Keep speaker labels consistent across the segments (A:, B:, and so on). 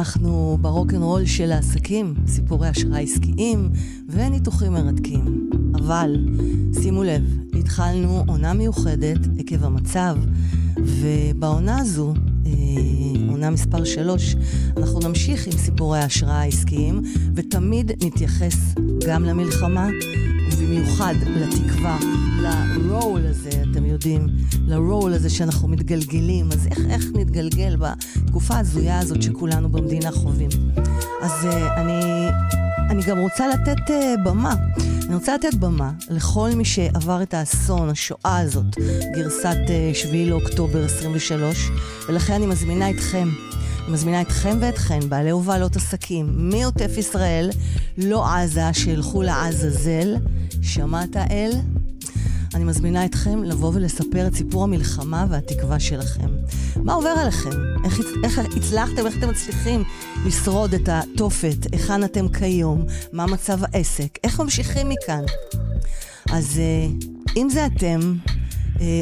A: אנחנו ברוקנרול של העסקים, סיפורי השראה עסקיים וניתוחים מרתקים. אבל, שימו לב, התחלנו עונה מיוחדת עקב המצב, ובעונה הזו, אה, עונה מספר 3, אנחנו נמשיך עם סיפורי ההשראה העסקיים, ותמיד נתייחס גם למלחמה, ובמיוחד לתקווה, לרול הזה, אתם יודעים, לרול הזה שאנחנו מתגלגלים, אז איך, איך נתגלגל בתקופה ההזויה הזאת שכולנו במדינה חווים. אז uh, אני, אני גם רוצה לתת uh, במה. אני רוצה לתת במה לכל מי שעבר את האסון, השואה הזאת, גרסת uh, 7 לאוקטובר 23, ולכן אני מזמינה אתכם. אני מזמינה אתכם ואתכן, בעלי ובעלות עסקים, מעוטף ישראל, לא עזה, שילכו לעזאזל. שמעת אל? אני מזמינה אתכם לבוא ולספר את סיפור המלחמה והתקווה שלכם. מה עובר עליכם? איך, איך הצלחתם, איך אתם מצליחים לשרוד את התופת? היכן אתם כיום? מה מצב העסק? איך ממשיכים מכאן? אז אה, אם זה אתם,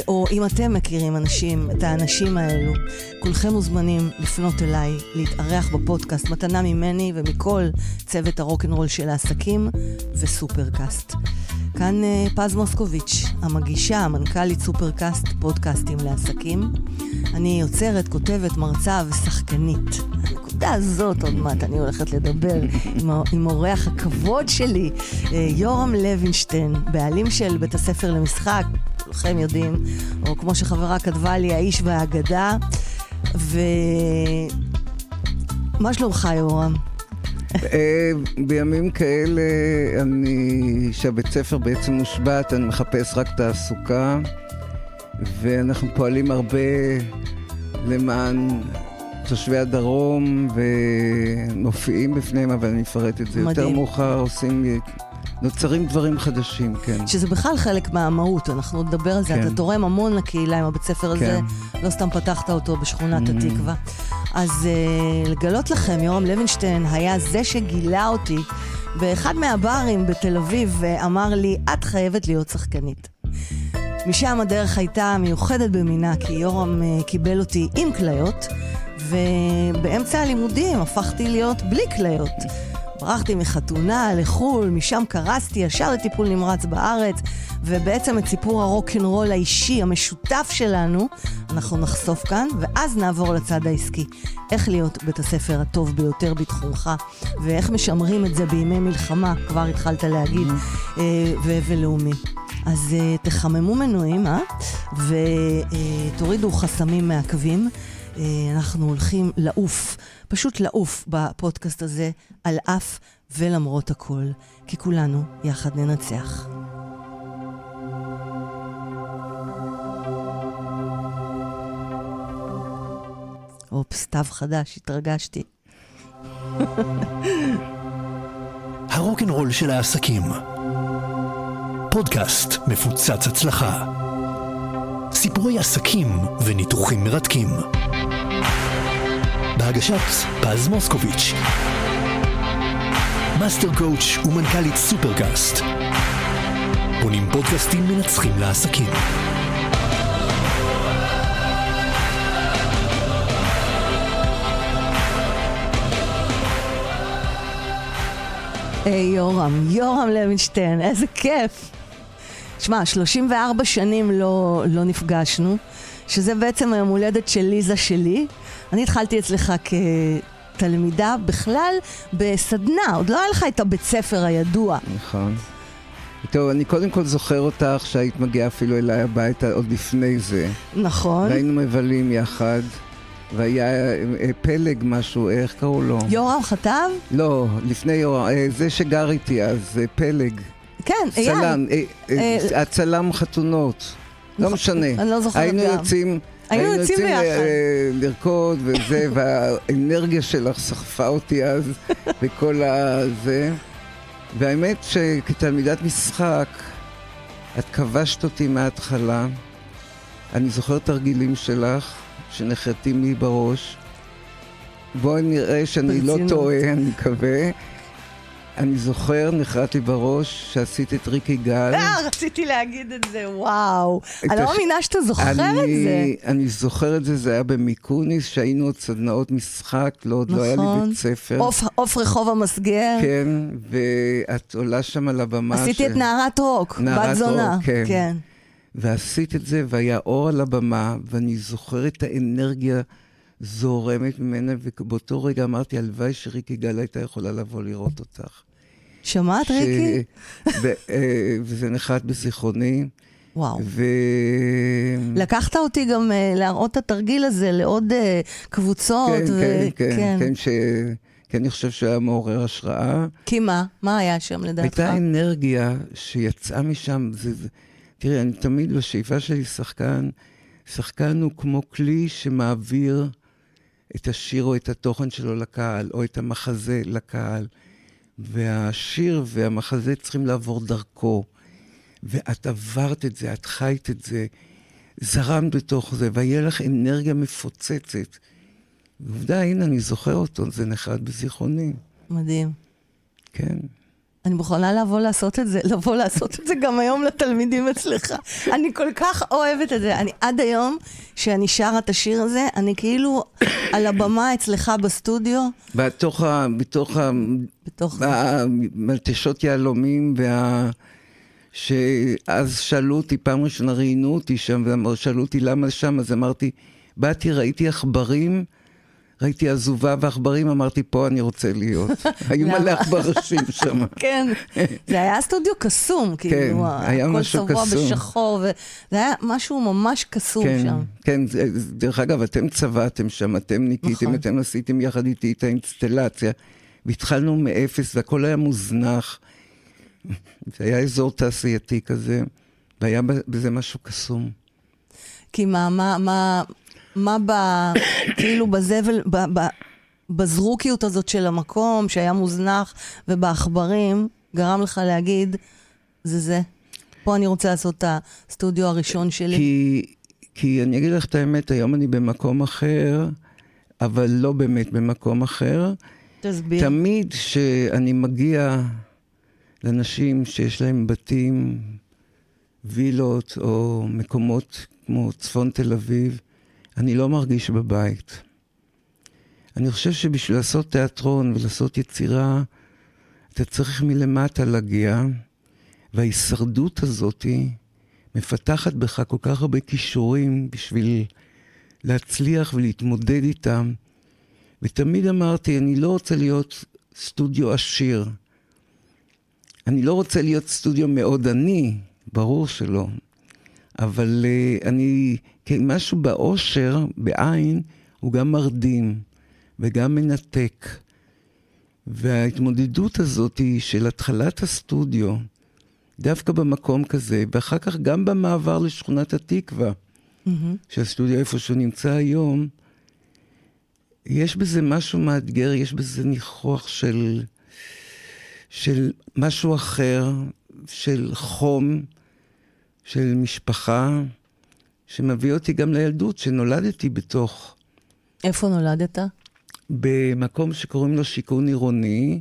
A: או אם אתם מכירים אנשים, את האנשים האלו, כולכם מוזמנים לפנות אליי, להתארח בפודקאסט מתנה ממני ומכל צוות הרוקנרול של העסקים וסופרקאסט. כאן אה, פז מוסקוביץ', המגישה, המנכ"לית סופרקאסט, פודקאסטים לעסקים. אני יוצרת, כותבת, מרצה ושחקנית. הנקודה הזאת, עוד מעט אני הולכת לדבר עם, עם אורח הכבוד שלי, אה, יורם לוינשטיין, בעלים של בית הספר למשחק, כולכם יודעים, או כמו שחברה כתבה לי, האיש והאגדה. ו... מה שלומך, יורם?
B: אה, בימים כאלה, אני, שהבית ספר בעצם מושבת, אני מחפש רק תעסוקה, ואנחנו פועלים הרבה למען תושבי הדרום, ומופיעים בפניהם, אבל אני אפרט את זה מדהים. יותר מאוחר, עושים... נוצרים דברים חדשים, כן.
A: שזה בכלל חלק מהמהות, אנחנו נדבר על זה. כן. אתה תורם המון לקהילה עם הבית ספר כן. הזה, לא סתם פתחת אותו בשכונת mm-hmm. התקווה. אז uh, לגלות לכם, יורם לוינשטיין היה זה שגילה אותי באחד מהברים בתל אביב ואמר לי, את חייבת להיות שחקנית. משם הדרך הייתה מיוחדת במינה, כי יורם uh, קיבל אותי עם כליות, ובאמצע הלימודים הפכתי להיות בלי כליות. ברחתי מחתונה לחו"ל, משם קרסתי ישר לטיפול נמרץ בארץ, ובעצם את סיפור הרוקנרול האישי המשותף שלנו, אנחנו נחשוף כאן, ואז נעבור לצד העסקי. איך להיות בית הספר הטוב ביותר בתחומך, ואיך משמרים את זה בימי מלחמה, כבר התחלת להגיד. אה, ולאומי. אז אה, תחממו מנועים, אה? ותורידו חסמים מעכבים. אנחנו הולכים לעוף. פשוט לעוף בפודקאסט הזה על אף ולמרות הכל, כי כולנו יחד ננצח. אופס, תו חדש, התרגשתי.
C: הרוקנרול של העסקים. פודקאסט מפוצץ הצלחה. סיפורי עסקים וניתוחים מרתקים. בהגשת פז מוסקוביץ'. Master Coach ומנכ"לית סופרקאסט. בונים פודקאסטים מנצחים לעסקים.
A: היי hey, יורם, יורם לוינשטיין, איזה כיף. שמע, 34 שנים לא, לא נפגשנו, שזה בעצם היום הולדת של ליזה שלי. אני התחלתי אצלך כתלמידה בכלל בסדנה, עוד לא היה לך את הבית ספר הידוע.
B: נכון. טוב, אני קודם כל זוכר אותך שהיית מגיעה אפילו אליי הביתה עוד לפני זה.
A: נכון.
B: והיינו מבלים יחד. והיה אה, פלג משהו, איך קראו לו?
A: יורם חטב?
B: לא, לפני יורם, אה, זה שגר איתי אז, אה, פלג.
A: כן, אייל.
B: צלם, הצלם חתונות. לא משנה.
A: אני לא זוכרת
B: גם. היינו יוצאים...
A: היינו יוצאים ביחד.
B: לרקוד וזה, והאנרגיה שלך סחפה אותי אז, וכל הזה. והאמת שכתלמידת משחק, את כבשת אותי מההתחלה. אני זוכר תרגילים שלך, שנחרטים לי בראש. בואי נראה שאני לא טועה, אני מקווה. אני זוכר, נחרט לי בראש, שעשית את ריקי גל.
A: אה, רציתי להגיד את זה, וואו.
B: את
A: אני לא מאמינה שאתה זוכר את זה.
B: אני, זוכר את זה, זה היה במיקוניס, שהיינו עוד סדנאות משחק, לא, עוד לא היה לי
A: נכון.
B: בית ספר.
A: עוף- עוף רחוב המסגר.
B: כן, ואת עולה שם על הבמה.
A: עשיתי
B: ש-
A: את נערת רוק,
B: נערת
A: בת זונה.
B: רוק, כן.
A: כן.
B: ועשית את זה, והיה אור על הבמה, ואני זוכר את האנרגיה זורמת ממנה, ובאותו רגע אמרתי, הלוואי שריקי גל הייתה יכולה לבוא לראות אותך.
A: שמעת,
B: ש-
A: ריקי?
B: ו- אה, וזה נחת בזיכרוני,
A: וואו.
B: ו...
A: לקחת אותי גם אה, להראות את התרגיל הזה לעוד אה, קבוצות.
B: כן,
A: ו-
B: כן, כן, כן, ש... כי אני חושב שהוא היה מעורר השראה.
A: כי מה? מה היה שם לדעתך?
B: הייתה אנרגיה שיצאה משם, זה, זה, תראי, אני תמיד בשאיפה שלי שחקן, שחקן הוא כמו כלי שמעביר את השיר או את התוכן שלו לקהל, או את המחזה לקהל. והשיר והמחזה צריכים לעבור דרכו. ואת עברת את זה, את חיית את זה, זרמת בתוך זה, והיה לך אנרגיה מפוצצת. ועובדה, הנה, אני זוכר אותו, זה נחרד בזיכרוני.
A: מדהים.
B: כן.
A: אני מוכנה לבוא לעשות את זה, לבוא לעשות את זה גם היום לתלמידים אצלך. אני כל כך אוהבת את זה. אני עד היום, כשאני שרה את השיר הזה, אני כאילו על הבמה אצלך בסטודיו,
B: בתוך ה... בתוך ה...
A: בתוך...
B: המלטשות יהלומים, וה... שאז שאלו אותי, פעם ראשונה ראיינו אותי שם, ושאלו אותי למה שם, אז אמרתי, באתי, ראיתי עכברים, ראיתי עזובה ועכברים, אמרתי, פה אני רוצה להיות. היו? מלא עכברשים שם.
A: כן, זה היה סטודיו קסום, כאילו,
B: היה
A: הכל צבוע
B: קסום.
A: בשחור, וזה היה משהו ממש קסום
B: כן,
A: שם.
B: כן, זה- זה- דרך אגב, אתם צבעתם שם, אתם ניקיתם,
A: נכון.
B: אתם עשיתם יחד איתי את האינסטלציה, והתחלנו מאפס, והכל היה מוזנח. זה היה אזור תעשייתי כזה, והיה בזה משהו קסום.
A: כי מה, מה, מה, מה ב... כאילו בזבל, ב, ב, בזרוקיות הזאת של המקום, שהיה מוזנח, ובעכברים, גרם לך להגיד, זה זה. פה אני רוצה לעשות את הסטודיו הראשון שלי.
B: כי, כי אני אגיד לך את האמת, היום אני במקום אחר, אבל לא באמת במקום אחר.
A: תסביר.
B: תמיד כשאני מגיע לאנשים שיש להם בתים, וילות או מקומות כמו צפון תל אביב, אני לא מרגיש בבית. אני חושב שבשביל לעשות תיאטרון ולעשות יצירה, אתה צריך מלמטה להגיע, וההישרדות הזאת מפתחת בך כל כך הרבה כישורים בשביל להצליח ולהתמודד איתם. ותמיד אמרתי, אני לא רוצה להיות סטודיו עשיר. אני לא רוצה להיות סטודיו מאוד עני, ברור שלא. אבל uh, אני, כן, משהו באושר, בעין, הוא גם מרדים וגם מנתק. וההתמודדות הזאת היא של התחלת הסטודיו, דווקא במקום כזה, ואחר כך גם במעבר לשכונת התקווה,
A: מהמם.
B: שהסטודיו איפה שהוא נמצא היום, יש בזה משהו מאתגר, יש בזה ניחוח של, של משהו אחר, של חום, של משפחה, שמביא אותי גם לילדות, שנולדתי בתוך,
A: איפה נולדת?
B: במקום שקוראים לו שיכון עירוני,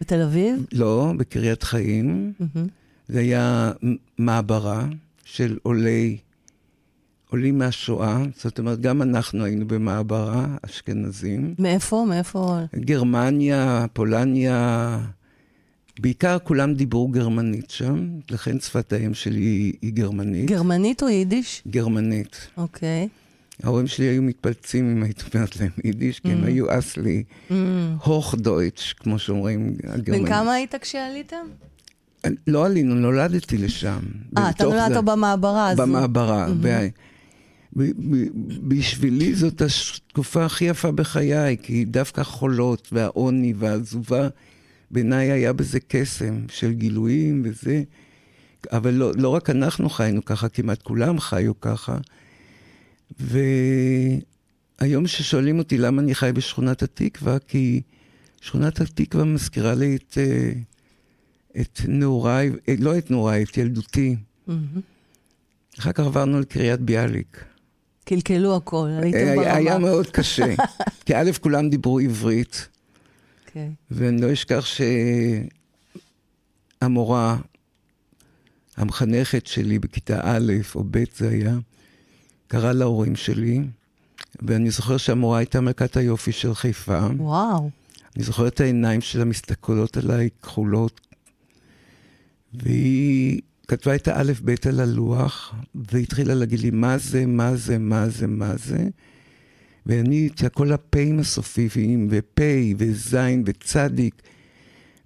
A: בתל אביב?
B: לא, בקריית חיים.
A: מהמם.
B: זה היה מעברה של עולי, עולים מהשואה, זאת אומרת, גם אנחנו היינו במעברה, אשכנזים.
A: מאיפה? מאיפה?
B: גרמניה, פולניה, בעיקר כולם דיברו גרמנית שם, לכן שפת האם שלי היא, היא גרמנית.
A: גרמנית או יידיש?
B: גרמנית.
A: אוקיי.
B: ההורים שלי היו מתפלצים אם היית אומרת להם יידיש, כי הם היו אסלי, הוך דויטש, כמו שאומרים הגרמנים.
A: בן כמה היית כשעליתם?
B: לא עלינו, נולדתי לשם.
A: אה, אתה נולדת
B: זה-
A: במעברה הזו.
B: במעברה. ב- בשבילי זאת התקופה הכי יפה בחיי, כי דווקא החולות והעוני והעזובה, בעיניי היה בזה קסם של גילויים וזה. אבל לא, לא רק אנחנו חיינו ככה, כמעט כולם חיו ככה. והיום ששואלים אותי למה אני חי בשכונת התקווה, כי שכונת התקווה מזכירה לי את, אה, את נעוריי, אה, לא את נעוריי, את ילדותי.
A: מהמם.
B: אחר כך עברנו לקריית ביאליק.
A: קלקלו הכל, הייתם
B: היה,
A: ברמה.
B: היה מאוד קשה. כי א', כולם דיברו עברית,
A: אוקיי.
B: ואני לא אשכח המורה, המחנכת שלי בכיתה א' או ב' זה היה, קראה להורים שלי, ואני זוכר שהמורה הייתה מלכת היופי של חיפה.
A: וואו.
B: אני זוכר את העיניים שלה מסתכלות עליי כחולות, והיא כתבה את האלף-בית על הלוח, והתחילה להגיד לי מה זה, מה זה, מה זה, מה זה. ואני, את כל הפ"אים הסופיים, ופ' וז' וצדיק,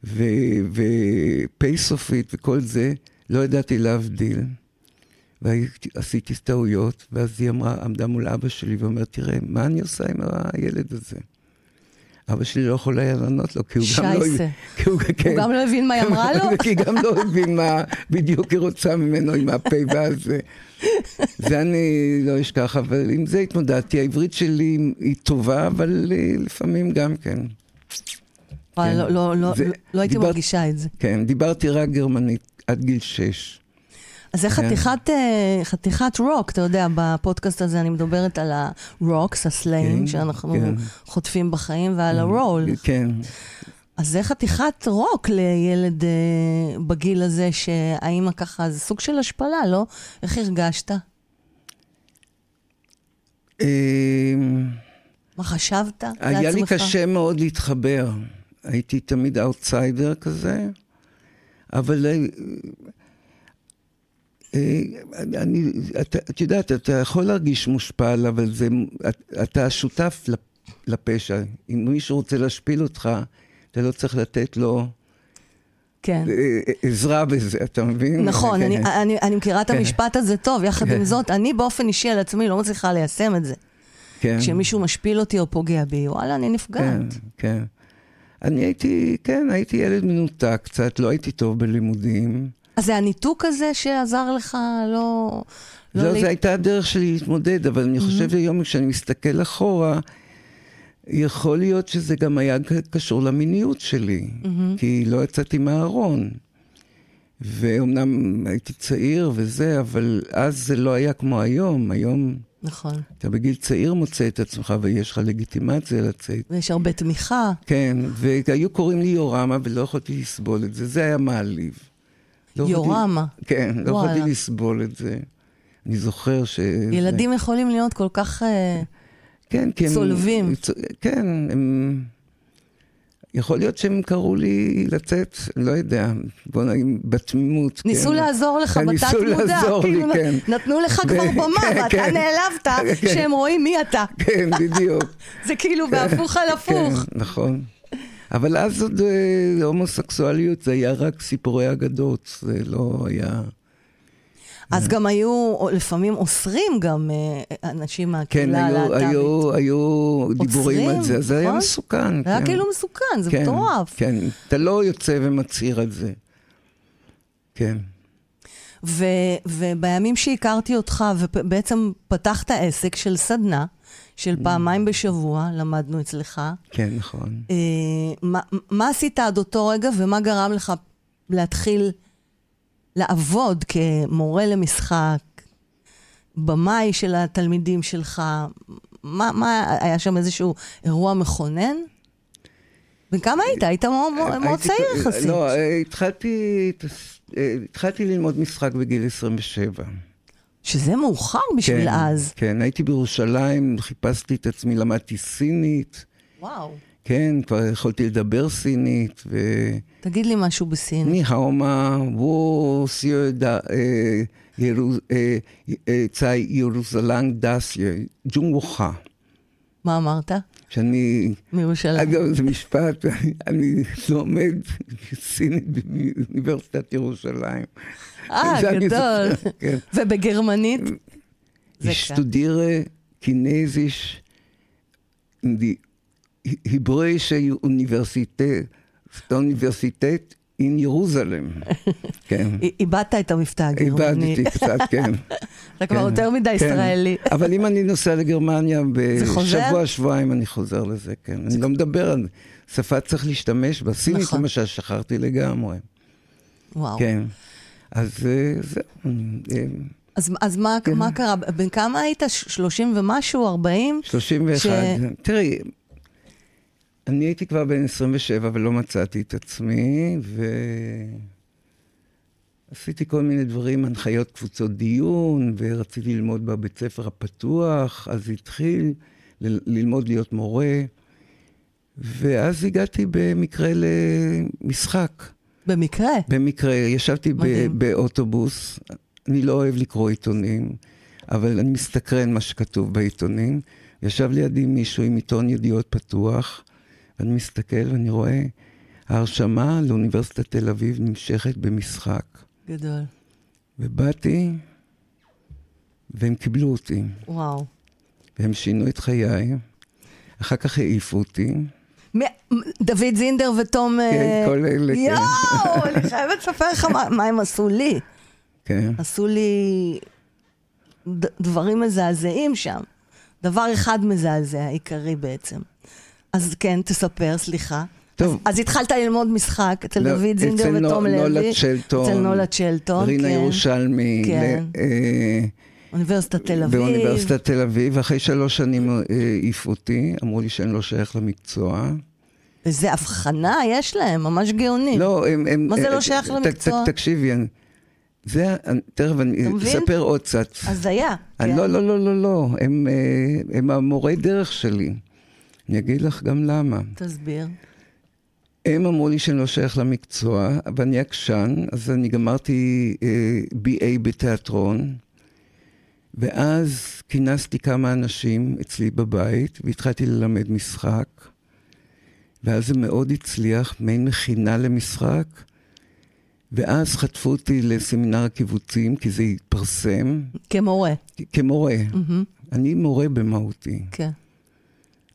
B: ופ' סופית וכל זה, לא ידעתי להבדיל. ועשיתי טעויות, ואז היא אמרה, עמדה מול אבא שלי ואומרת, תראה, מה אני עושה עם הילד הזה? אבא שלי לא יכול היה לענות לו, כי הוא גם לא...
A: שייסה. הוא כן. גם לא הבין מה היא אמרה לו?
B: כי גם לא הבין מה בדיוק היא רוצה ממנו עם הפה והזה. זה אני לא אשכח, אבל עם זה התמודדתי. העברית שלי היא טובה, אבל לפעמים גם כן.
A: כן. לא, לא, לא, לא הייתי מרגישה את זה.
B: כן, דיברתי רק גרמנית עד גיל שש.
A: זה כן. חתיכת, אה, חתיכת רוק, אתה יודע, בפודקאסט הזה אני מדברת על הרוקס, הסלעים, כן, שאנחנו כן. חוטפים בחיים, ועל הרול.
B: כן.
A: אז זה חתיכת רוק לילד אה, בגיל הזה, שהאימא ככה, זה סוג של השפלה, לא? איך הרגשת?
B: אמ,
A: מה חשבת
B: לעצמך? היה לי קשה מאוד להתחבר. הייתי תמיד אאוטסיידר כזה, אבל אה, אני, את, את יודעת, אתה יכול להרגיש מושפל, אבל זה, את, אתה שותף לפשע. אם מישהו רוצה להשפיל אותך, אתה לא צריך לתת לו...
A: כן. אה,
B: אה, עזרה בזה, אתה מבין?
A: נכון, כן. אני, אני, אני מכירה את כן. המשפט הזה טוב, יחד עם כן. זאת, אני באופן אישי על עצמי לא מצליחה ליישם את זה. כן. כשמישהו משפיל אותי או פוגע בי, וואלה, אני נפגעת.
B: כן, כן. אני הייתי, כן, הייתי ילד מנותק קצת, לא הייתי טוב בלימודים.
A: אז זה הניתוק הזה שעזר לך לא...
B: לא, לא לי... זו הייתה הדרך שלי להתמודד, אבל אני חושב mm-hmm. היום, כשאני מסתכל אחורה, יכול להיות שזה גם היה קשור למיניות שלי, mm-hmm. כי לא יצאתי מהארון. ואומנם הייתי צעיר וזה, אבל אז זה לא היה כמו היום. היום...
A: נכון.
B: אתה בגיל צעיר מוצא את עצמך ויש לך לגיטימציה לצאת.
A: ויש הרבה תמיכה.
B: כן, והיו קוראים לי יורמה ולא יכולתי לסבול את זה, זה היה מעליב.
A: לא יורמה.
B: יכולתי, כן, לא יכולתי לסבול את זה. אני זוכר ש...
A: ילדים זה... יכולים להיות כל כך אה, כן, כי הם, צולבים.
B: כן, הם... יכול להיות שהם קראו לי לצאת, לא יודע, בוא נגיד, בתמימות.
A: ניסו כן. לעזור לך
B: כן, בתת מודע. ניסו לעזור לי, כאילו, כן.
A: נתנו לך כבר במה, כן, ואתה כן. נעלבת כן. שהם רואים מי אתה.
B: כן, בדיוק.
A: זה כאילו כן, בהפוך על הפוך.
B: כן, נכון. אבל אז עוד אה, הומוסקסואליות זה היה רק סיפורי אגדות, זה לא היה...
A: אז גם היו לפעמים אוסרים גם אה, אנשים מהקהילה
B: הלהט"בית. כן, היו, היו, היו דיבורים על זה, זה היה נכון? מסוכן.
A: זה היה כן. כאילו מסוכן, זה
B: כן,
A: מטורף.
B: כן, אתה לא יוצא ומצהיר על זה. כן.
A: ו, ובימים שהכרתי אותך, ובעצם פתחת עסק של סדנה, של mm. פעמיים בשבוע, למדנו אצלך.
B: כן, נכון.
A: אה, מה, מה עשית עד אותו רגע, ומה גרם לך להתחיל לעבוד כמורה למשחק, במאי של התלמידים שלך? מה, מה, היה שם איזשהו אירוע מכונן? וכמה היית? היית מאוד, מאוד צעיר יחסית.
B: לא, התחלתי, התחלתי ללמוד משחק בגיל 27.
A: שזה מאוחר בשביל
B: כן,
A: אז.
B: כן, הייתי בירושלים, חיפשתי את עצמי, למדתי סינית.
A: וואו.
B: כן, כבר יכולתי לדבר סינית, ו...
A: תגיד לי משהו בסינית.
B: ני האומה, וו סיו דה, צאי ירוזלנג דסיה, ג'ונגוחה.
A: מה אמרת?
B: שאני...
A: מירושלים.
B: אגב, זה משפט, אני לומד סינית באוניברסיטת ירושלים.
A: אה, גדול. כן. ובגרמנית?
B: Ich studiere Chinesisch in die hebräische Universität, Universität in ירוזלם. כן.
A: איבדת את המבטא הגרמני.
B: איבדתי קצת, כן.
A: אתה כבר יותר מדי כן. ישראלי.
B: אבל אם אני נוסע לגרמניה בשבוע, שבועיים, אני חוזר לזה, כן. אני לא מדבר על שפה צריך להשתמש בה. סינית, נכון. למשל, שכחתי לגמרי.
A: וואו.
B: כן. אז אה, זהו.
A: אה, אז, אז מה, כן. מה קרה? בן כמה היית? 30 ומשהו? 40?
B: 31. ש... תראי, אני הייתי כבר בן 27 ולא מצאתי את עצמי, ו... עשיתי כל מיני דברים, הנחיות קבוצות דיון, ורציתי ללמוד בבית ספר הפתוח, אז התחיל ל- ללמוד להיות מורה, ואז הגעתי במקרה למשחק.
A: במקרה?
B: במקרה, ישבתי ב-
A: מדהים.
B: באוטובוס, אני לא אוהב לקרוא עיתונים, אבל אני מסתקרן מה שכתוב בעיתונים. ישב לידי מישהו עם עיתון ידיעות פתוח, ואני מסתכל ואני רואה, ההרשמה לאוניברסיטת תל אביב נמשכת במשחק.
A: גדול.
B: ובאתי, והם קיבלו אותי,
A: וואו.
B: והם שינו את חיי. אחר כך העיפו אותי.
A: דוד זינדר ותום...
B: כן,
A: אה,
B: כל אלה, כן.
A: יואו, אני חייבת לספר לך מה- הם עשו לי.
B: כן.
A: עשו לי דברים מזעזעים שם. דבר אחד מזעזע, עיקרי בעצם. אז כן, תספר, סליחה.
B: טוב.
A: אז, אז התחלת ללמוד משחק אצל
B: לא,
A: דוד זינדר
B: אצל
A: ותום לוי.
B: נולה צ'לטון.
A: אצל נולה צ'לטון,
B: רינה
A: כן.
B: ירושלמי.
A: כן.
B: ל- אה,
A: אוניברסיטת תל אביב.
B: באוניברסיטת תל אביב, אחרי שלוש שנים אה, העיפו אותי, אמרו לי שאני לא שייך למקצוע.
A: איזה הבחנה יש להם, ממש גאונים.
B: לא, הם... הם
A: מה זה
B: אה,
A: לא שייך
B: ת-
A: למקצוע?
B: ת- תקשיבי, אני- זה, תכף אני? אספר עוד קצת.
A: הזיה. כן.
B: לא, לא, לא, לא, לא, הם, אה, הם המורי דרך שלי. אני אגיד לך גם למה.
A: תסביר.
B: הם אמרו לי שאני לא שייך למקצוע, ואני עקשן, אז אני גמרתי אה, BA בתיאטרון, ואז כינסתי כמה אנשים אצלי בבית, והתחלתי ללמד משחק, ואז זה מאוד הצליח, מעין מכינה למשחק, ואז חטפו אותי לסמינר הקיבוצים, כי זה התפרסם,
A: כמורה.
B: כמורה.
A: מהמם,
B: אני מורה במהותי,
A: כן.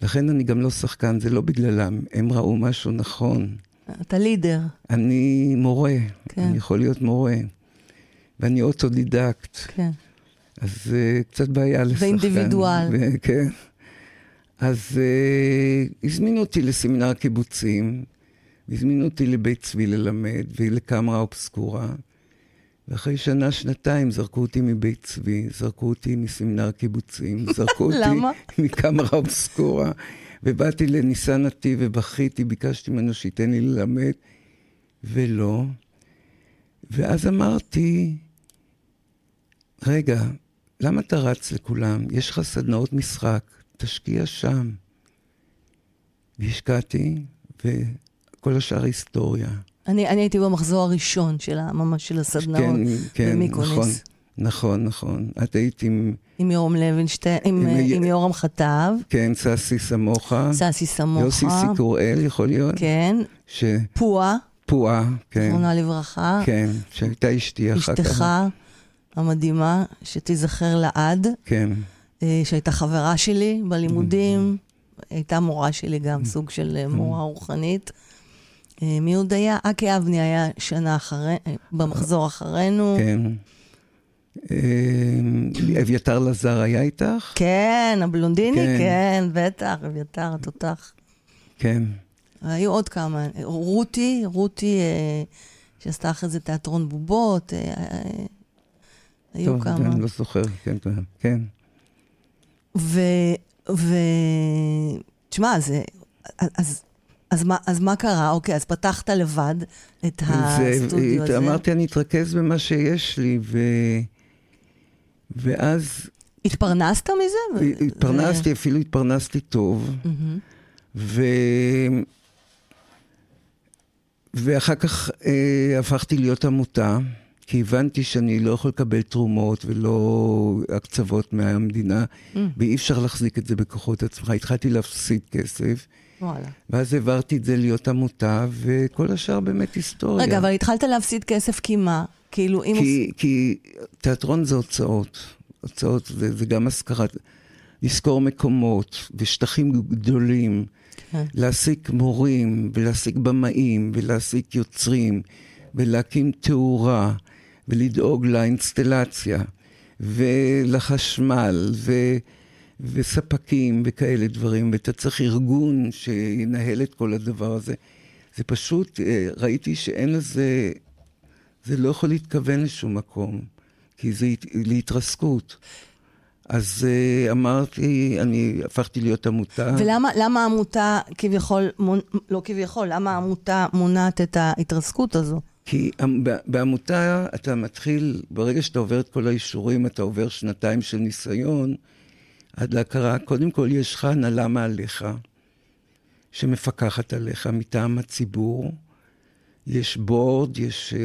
B: לכן אני גם לא שחקן, זה לא בגללם, הם ראו משהו נכון.
A: אתה leader.
B: אני מורה.
A: כן.
B: אני יכול להיות מורה, ואני אוטודידקט,
A: כן.
B: אז אה, קצת בעיה לשחקן.
A: ואינדיבידואל.
B: ו- כן. אז אה, הזמינו אותי לסמינר הקיבוצים, והזמינו אותי לבית צבי ללמד, ולקמרה אובסקורה, ואחרי שנה, שנתיים זרקו אותי מבית צבי, זרקו אותי מסמינר הקיבוצים, זרקו אותי? מקמרה אובסקורה, ובאתי לניסן נתיב ובכיתי, ביקשתי ממנו שייתן לי ללמד, ולא. ואז אמרתי, רגע, למה אתה רץ לכולם? יש לך סדנאות משחק, תשקיע שם. והשקעתי, וכל השאר היסטוריה.
A: אני, אני הייתי במחזור הראשון של ממש של הסדנאות
B: כן, כן,
A: במיקוניס.
B: נכון, נכון, נכון. את היית עם,
A: עם יורם לוינשטיין, עם,
B: עם-
A: עם יורם חטב,
B: כן, ססי סמוכה,
A: ססי סמוכה.
B: יוסי סיקוראל, יכול להיות?
A: כן, פועה,
B: שפועה, כן,
A: זכרונה לברכה.
B: כן, שהייתה אשתי אחר כך.
A: אשתך המדהימה, שתיזכר לעד,
B: כן,
A: אה, שהייתה חברה שלי בלימודים. הייתה מורה שלי גם, סוג של אה, מורה רוחנית. אה, מי עוד היה? אקי אבני היה שנה אחרי, במחזור אחרינו.
B: כן. אביתר לזר היה איתך?
A: כן, הבלונדיני,
B: כן.
A: כן, בטח, אביתר התותח.
B: כן.
A: היו עוד כמה, רותי, רותי, שעשתה אחרי זה תיאטרון בובות, היו
B: טוב,
A: כמה.
B: אני לא זוכר, כן, כן.
A: ו... ו... תשמע, זה... אז, אז, מה, אז מה קרה? אוקיי, אז פתחת לבד את הסטודיו הזה.
B: אמרתי, אני אתרכז במה שיש לי, ו... ואז
A: התפרנסת מזה? ו-
B: התפרנסתי, אפילו התפרנסתי טוב,
A: ו... מהמם.
B: ו... ואחר כך אה, הפכתי להיות עמותה, כי הבנתי שאני לא יכול לקבל תרומות ולא הקצוות מהמדינה,
A: Mm.
B: ואי אפשר להחזיק את זה בכוחות עצמך. התחלתי להפסיד כסף,
A: וואלה.
B: ואז העברתי את זה להיות עמותה, וכל השאר באמת היסטוריה.
A: רגע, אבל התחלת להפסיד כסף כי מה? כאילו, אם...
B: כי, כי תיאטרון זה הוצאות. הוצאות זה, זה גם השכרת, לשכור מקומות ושטחים גדולים,
A: כן.
B: להעסיק מורים ולהעסיק במאים ולהעסיק יוצרים ולהקים תאורה ולדאוג לאינסטלציה ולחשמל ו... וספקים וכאלה דברים, ואתה צריך ארגון שינהל את כל הדבר הזה. זה פשוט, אה, ראיתי שאין לזה, זה לא יכול להתכוון לשום מקום, כי זה הת- להתרסקות. אז אה, אמרתי, אני הפכתי להיות עמותה.
A: ולמה למה העמותה כביכול, לא כביכול, למה העמותה מונעת את ההתרסקות הזו?
B: כי בעמותה אתה מתחיל, ברגע שאתה עובר את כל האישורים, אתה עובר שנתיים של ניסיון עד להכרה. קודם כל, יש לך הנהלה מעליך, שמפקחת עליך מטעם הציבור. יש בורד, יש...
A: אה,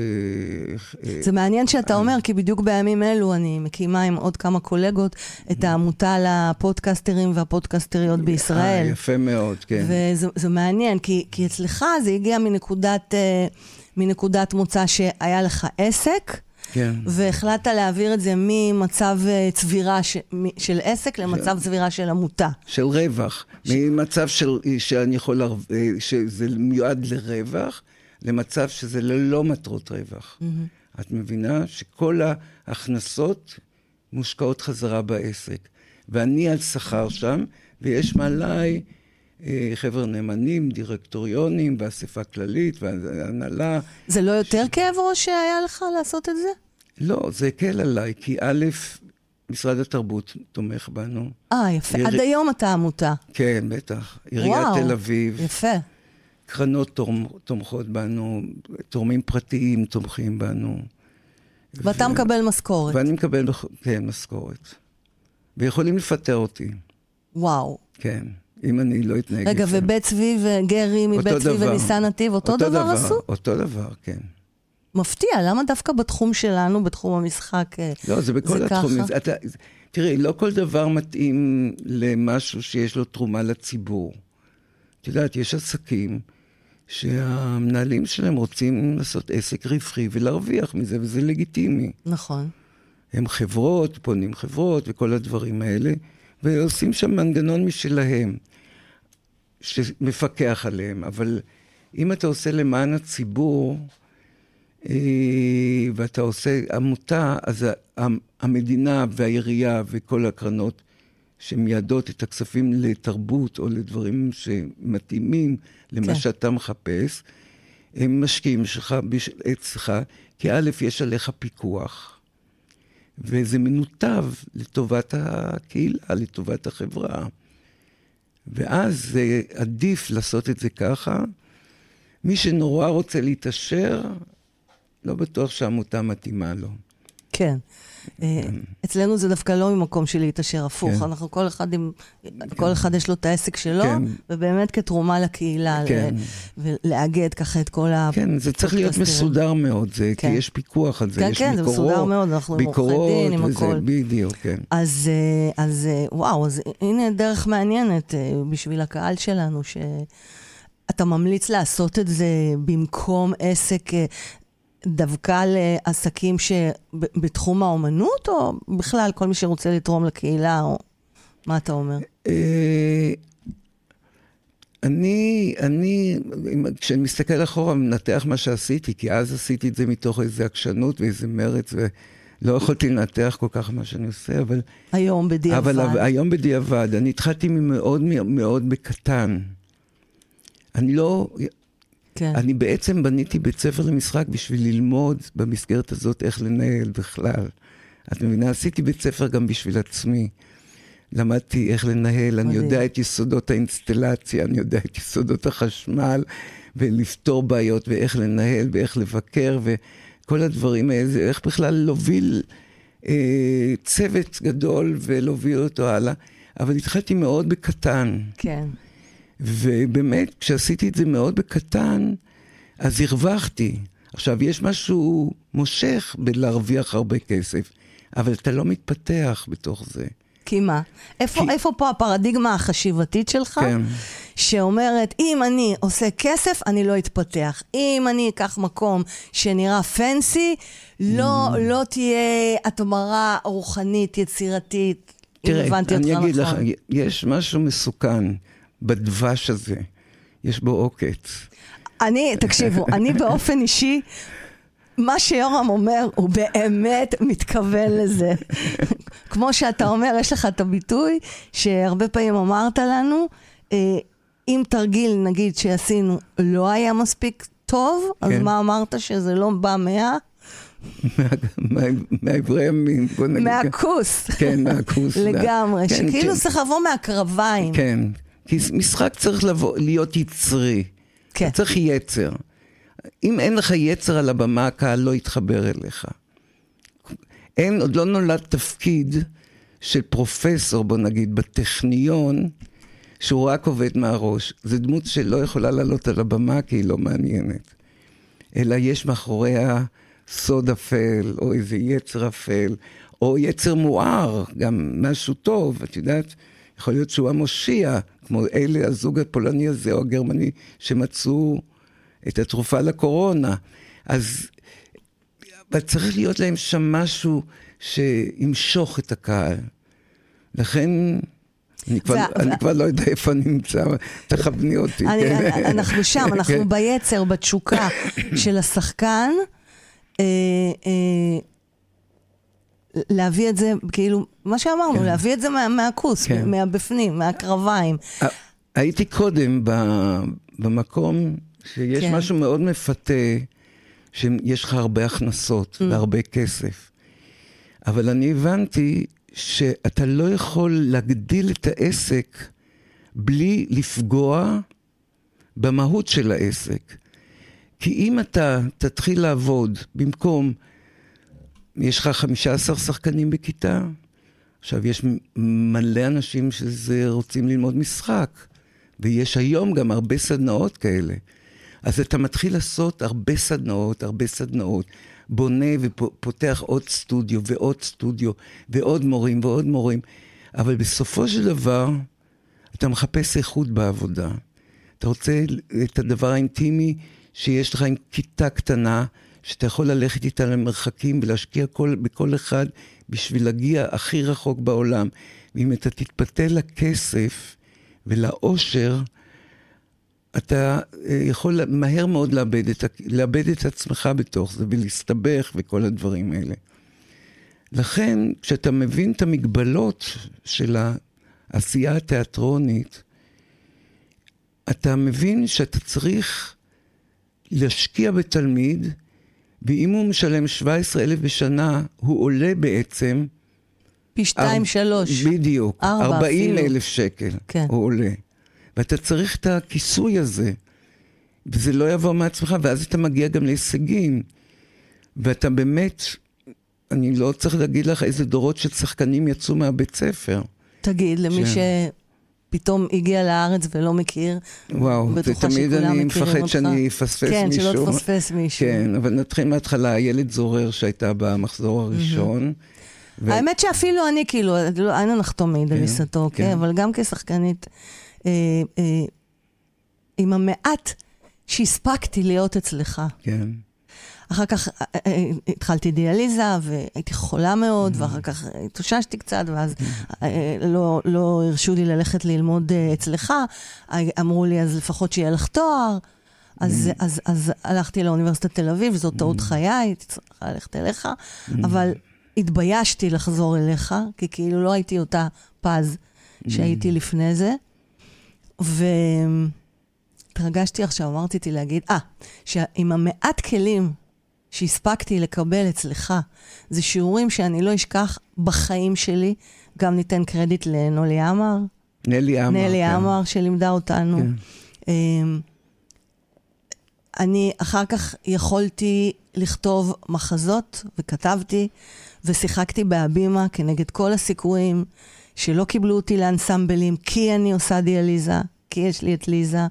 A: אה, זה מעניין שאתה אומר, כי בדיוק בימים אלו אני מקימה עם עוד כמה קולגות את העמותה לפודקסטרים והפודקסטריות בישראל.
B: יפה מאוד, כן.
A: וזה מעניין, כי, כי אצלך זה הגיע מנקודת, אה, מנקודת מוצא שהיה לך עסק.
B: כן.
A: והחלטת להעביר את זה ממצב צבירה ש... של עסק למצב ש... צבירה של עמותה.
B: של רווח. ש... ממצב של... שאני יכול, שזה מיועד לרווח, למצב שזה ללא מטרות רווח. Mm-hmm. את מבינה שכל ההכנסות מושקעות חזרה בעסק. ואני על שכר שם, ויש מעליי אה, חבר'ה נאמנים, דירקטוריונים, ואספה כללית, והנהלה.
A: זה לא יותר ש... כאב ראש שהיה לך לעשות את זה?
B: לא, זה הקל עליי, כי א', משרד התרבות תומך בנו.
A: אה, יפה. עיר... עד היום אתה עמותה.
B: כן, בטח. עיריית תל אביב.
A: יפה.
B: קרנות תומכות בנו, תורמים פרטיים תומכים בנו.
A: ואתה ו... מקבל משכורת.
B: ואני מקבל, כן, משכורת. ויכולים לפטר אותי.
A: וואו.
B: כן, אם אני לא אתנהג
A: רגע, ובית צבי וגרי מבית צבי וניסן נתיב, אותו, אותו דבר, דבר עשו?
B: אותו דבר, כן.
A: מפתיע, למה דווקא בתחום שלנו, בתחום המשחק,
B: אה, לא, זה בכל זה התחומים. ככה? אתה, תראי, לא כל דבר מתאים למשהו שיש לו תרומה לציבור. את יודעת, יש עסקים שהמנהלים שלהם רוצים לעשות עסק רווחי ולהרוויח מזה, וזה לגיטימי.
A: נכון.
B: הם חברות, פונים חברות וכל הדברים האלה, ועושים שם מנגנון משלהם, שמפקח עליהם. אבל אם אתה עושה למען הציבור, אה, ואתה עושה עמותה, אז המדינה והעירייה וכל הקרנות שמייעדות את הכספים לתרבות או לדברים שמתאימים למה כן. שאתה מחפש, הם משקיעים שלך, אצלך, כי א', יש עליך פיקוח, וזה מנותב לטובת הקהילה, לטובת החברה. ואז זה עדיף לעשות את זה ככה. מי שנורא רוצה להתעשר, לא בטוח שהעמותה מתאימה לו.
A: כן. אה, אצלנו זה דווקא לא ממקום של להתעשר, הפוך. כן. אנחנו כל אחד עם, כל אחד יש לו את העסק שלו, כן. ובאמת כתרומה לקהילה, כן. ולאגד ככה את כל ה...
B: כן, זה צריך להיות מסודר מאוד, זה, כן. כי יש פיקוח על זה,
A: כן,
B: יש
A: כן,
B: ביקורות.
A: כן, כן, זה מסודר מאוד, אנחנו עם עורכי דין, עם הכול.
B: בדיוק, כן.
A: אז, אה, אז אה, וואו, אז הנה דרך מעניינת בשביל הקהל שלנו, ש... אתה ממליץ לעשות את זה במקום עסק, דווקא לעסקים שבתחום האומנות, או בכלל כל מי שרוצה לתרום לקהילה, או מה אתה אומר? אה,
B: אני, אני, כשאני מסתכל אחורה, מנתח מה שעשיתי, כי אז עשיתי את זה מתוך איזו עקשנות ואיזה מרץ, ולא יכולתי לנתח כל כך מה שאני עושה, אבל...
A: היום בדיעבד.
B: אבל היום בדיעבד. אני התחלתי מאוד מאוד בקטן. אני לא, כן. אני בעצם בניתי בית ספר למשחק בשביל ללמוד במסגרת הזאת איך לנהל בכלל. את מבינה? עשיתי בית ספר גם בשביל עצמי. למדתי איך לנהל, אני יודע את יסודות האינסטלציה, אני יודע את יסודות החשמל, ולפתור בעיות, ואיך לנהל, ואיך לבקר, וכל הדברים האלה, איך בכלל להוביל אה, צוות גדול ולהוביל אותו הלאה. אבל התחלתי מאוד בקטן.
A: כן.
B: ובאמת, כשעשיתי את זה מאוד בקטן, אז הרווחתי. עכשיו, יש משהו מושך בלהרוויח הרבה כסף, אבל אתה לא מתפתח בתוך זה.
A: כי מה? איפה, כי... איפה פה הפרדיגמה החשיבתית שלך?
B: כן.
A: שאומרת, אם אני עושה כסף, אני לא אתפתח. אם אני אקח מקום שנראה פנסי, לא, mm. לא תהיה התמרה רוחנית, יצירתית.
B: תראה, אני אגיד נכון. לך, יש משהו מסוכן. בדבש הזה. יש בו עוקץ.
A: אני, תקשיבו, אני באופן אישי, מה שיורם אומר, הוא באמת מתכוון לזה. כמו שאתה אומר, יש לך את הביטוי שהרבה פעמים אמרת לנו, אה, אם תרגיל, נגיד, שעשינו לא היה מספיק טוב, כן. אז מה אמרת, שזה לא בא מה...
B: מהאיברי ימין, בוא נגיד.
A: מהכוס.
B: כן, מהכוס.
A: לגמרי, כן, שכאילו כן. צריך לבוא מהקרביים.
B: כן. כי משחק צריך לבוא, להיות יצרי. כן. צריך יצר. אם אין לך יצר על הבמה, הקהל לא יתחבר אליך. אין, עוד לא נולד תפקיד של פרופסור, בוא נגיד, בטכניון, שהוא רק עובד מהראש. זו דמות שלא יכולה לעלות על הבמה כי היא לא מעניינת. אלא יש מאחוריה סוד אפל, או איזה יצר אפל, או יצר מואר, גם משהו טוב, את יודעת, יכול להיות שהוא המושיע, כמו אלה, הזוג הפולני הזה או הגרמני, שמצאו את התרופה לקורונה. אז צריך להיות להם שם משהו שימשוך את הקהל. לכן... אני כבר, ו... אני כבר לא יודע איפה אני נמצא, תכווני אותי. אני,
A: כן. אנחנו שם, אנחנו כן. ביצר, בתשוקה של השחקן. אה, אה, להביא את זה, כאילו, מה שאמרנו, כן. להביא את זה מה, מהכוס, כן. מהבפנים, מהקרביים.
B: הייתי קודם במקום שיש כן. משהו מאוד מפתה, שיש לך הרבה הכנסות mm. והרבה כסף. אבל אני הבנתי שאתה לא יכול להגדיל את העסק בלי לפגוע במהות של העסק. כי אם אתה תתחיל לעבוד במקום, יש לך 15 שחקנים בכיתה, עכשיו יש מלא אנשים שזה רוצים ללמוד משחק, ויש היום גם הרבה סדנאות כאלה. אז אתה מתחיל לעשות הרבה סדנאות, הרבה סדנאות. בונה ופותח עוד סטודיו ועוד סטודיו ועוד מורים ועוד מורים, אבל בסופו של דבר אתה מחפש איכות בעבודה. אתה רוצה את הדבר האינטימי שיש לך עם כיתה קטנה, שאתה יכול ללכת איתה למרחקים ולהשקיע כל, בכל אחד בשביל להגיע הכי רחוק בעולם. ואם אתה תתפתה לכסף ולאושר, אתה אה, יכול מהר מאוד לאבד את, לאבד את עצמך בתוך זה ולהסתבך וכל הדברים האלה. לכן, כשאתה מבין את המגבלות של העשייה התיאטרונית, אתה מבין שאתה צריך להשקיע בתלמיד, ואם הוא משלם 17,000 בשנה, הוא עולה בעצם...
A: פי שתיים, שלוש.
B: בדיוק. ארבע 40 אלף שקל כן. הוא עולה. ואתה צריך את הכיסוי הזה, וזה לא יבוא מעצמך, ואז אתה מגיע גם להישגים. ואתה באמת, אני לא צריך להגיד לך איזה דורות של שחקנים יצאו מהבית ספר.
A: תגיד, למי ש... פתאום הגיע לארץ ולא מכיר.
B: וואו, זה תמיד אני מפחד שאני אפספס
A: כן,
B: מישהו.
A: כן, שלא תפספס מישהו.
B: כן, אבל נתחיל מההתחלה, איילת זורר שהייתה במחזור הראשון.
A: ו... האמת שאפילו אני, כאילו, לא, אין לך תמיד על עיסתו, כן, כן, אבל גם כשחקנית, אה, אה, עם המעט שהספקתי להיות אצלך.
B: כן.
A: אחר כך אה, אה, אה, התחלתי דיאליזה, והייתי חולה מאוד, ואחר כך התאוששתי קצת, ואז לא, לא הרשו לי ללכת ללמוד אצלך. אמרו לי, אז לפחות שיהיה לך תואר. אז, אז, אז הלכתי לאוניברסיטת תל אביב, זאת טעות חיי, הייתי צריכה ללכת אליך, אבל התביישתי לחזור אליך, כי כאילו לא הייתי אותה פז שהייתי לפני זה. והתרגשתי עכשיו, אמרתי להגיד, אה, שעם המעט כלים שהספקתי לקבל אצלך, זה שיעורים שאני לא אשכח בחיים שלי. גם ניתן קרדיט לנולי עמר.
B: נלי עמר.
A: נלי כן. עמר, שלימדה אותנו. כן. אמ, אני אחר כך יכולתי לכתוב מחזות, וכתבתי, ושיחקתי בהבימה כנגד כל הסיכויים שלא קיבלו אותי לאנסמבלים, כי אני עושה דיאליזה, כי יש לי את ליזה.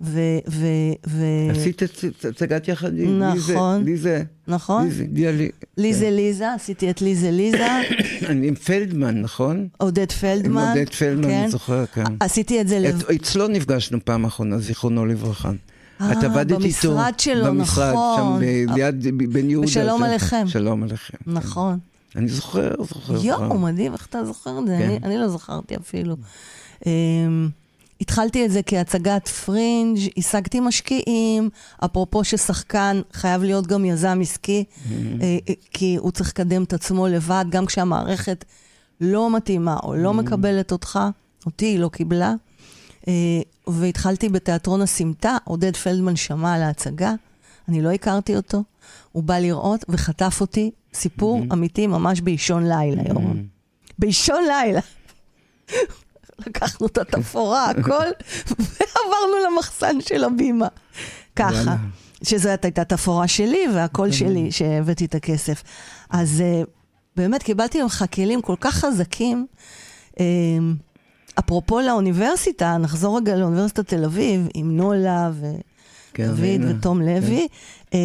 A: ו... ו, ו...
B: עשית הצגת יחד עם
A: נכון,
B: ליזה.
A: נכון.
B: ליזה, דיאלי.
A: ליזה כן. ליזה, עשיתי את ליזה ליזה.
B: אני עם פלדמן, נכון?
A: עודד פלדמן.
B: עם עודד פלדמן, כן. אני זוכר, כן.
A: עשיתי את זה...
B: לב... אצלו נפגשנו פעם אחרונה, זיכרונו לברכה.
A: את עבדת איתו. במשרד שלו,
B: במשרד,
A: נכון.
B: שם ליד בן יהודה.
A: ושלום עליכם.
B: שלום עליכם. כן.
A: נכון.
B: אני זוכר, זוכר.
A: יואו, מדהים, איך אתה זוכר את זה? כן. אני לא זכרתי אפילו. התחלתי את זה כהצגת פרינג', השגתי משקיעים, אפרופו ששחקן חייב להיות גם יזם עסקי, mm-hmm. אה, אה, כי הוא צריך לקדם את עצמו לבד, גם כשהמערכת לא מתאימה או לא mm-hmm. מקבלת אותך, אותי היא לא קיבלה. אה, והתחלתי בתיאטרון הסמטה, עודד פלדמן שמע על ההצגה, אני לא הכרתי אותו, הוא בא לראות וחטף אותי, סיפור mm-hmm. אמיתי ממש באישון לילה, יורם. באישון לילה. לקחנו את התפאורה, הכל, ועברנו למחסן של הבימה. ככה. שזאת הייתה תפאורה שלי והקול שלי שהבאתי את הכסף. אז אה, באמת קיבלתי ממך כלים כל כך חזקים. אה, אפרופו לאוניברסיטה, נחזור רגע לאוניברסיטת תל אביב, עם נולה ודוד ותום לוי. כן.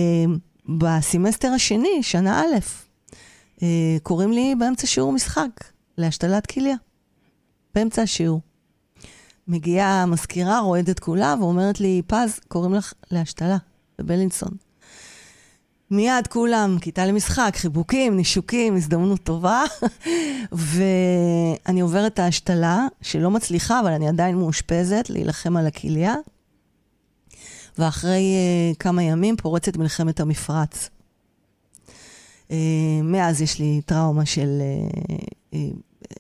A: בסמסטר השני, שנה א', קוראים לי באמצע שיעור משחק להשתלת כליה. באמצע השיעור. מגיעה המזכירה, רועדת כולה, ואומרת לי, פז, קוראים לך להשתלה בבלינסון. מיד כולם, כיתה למשחק, חיבוקים, נישוקים, הזדמנות טובה. ואני עוברת את ההשתלה, שלא מצליחה, אבל אני עדיין מאושפזת, להילחם על הכליה. ואחרי uh, כמה ימים פורצת מלחמת המפרץ. Uh, מאז יש לי טראומה של uh, uh,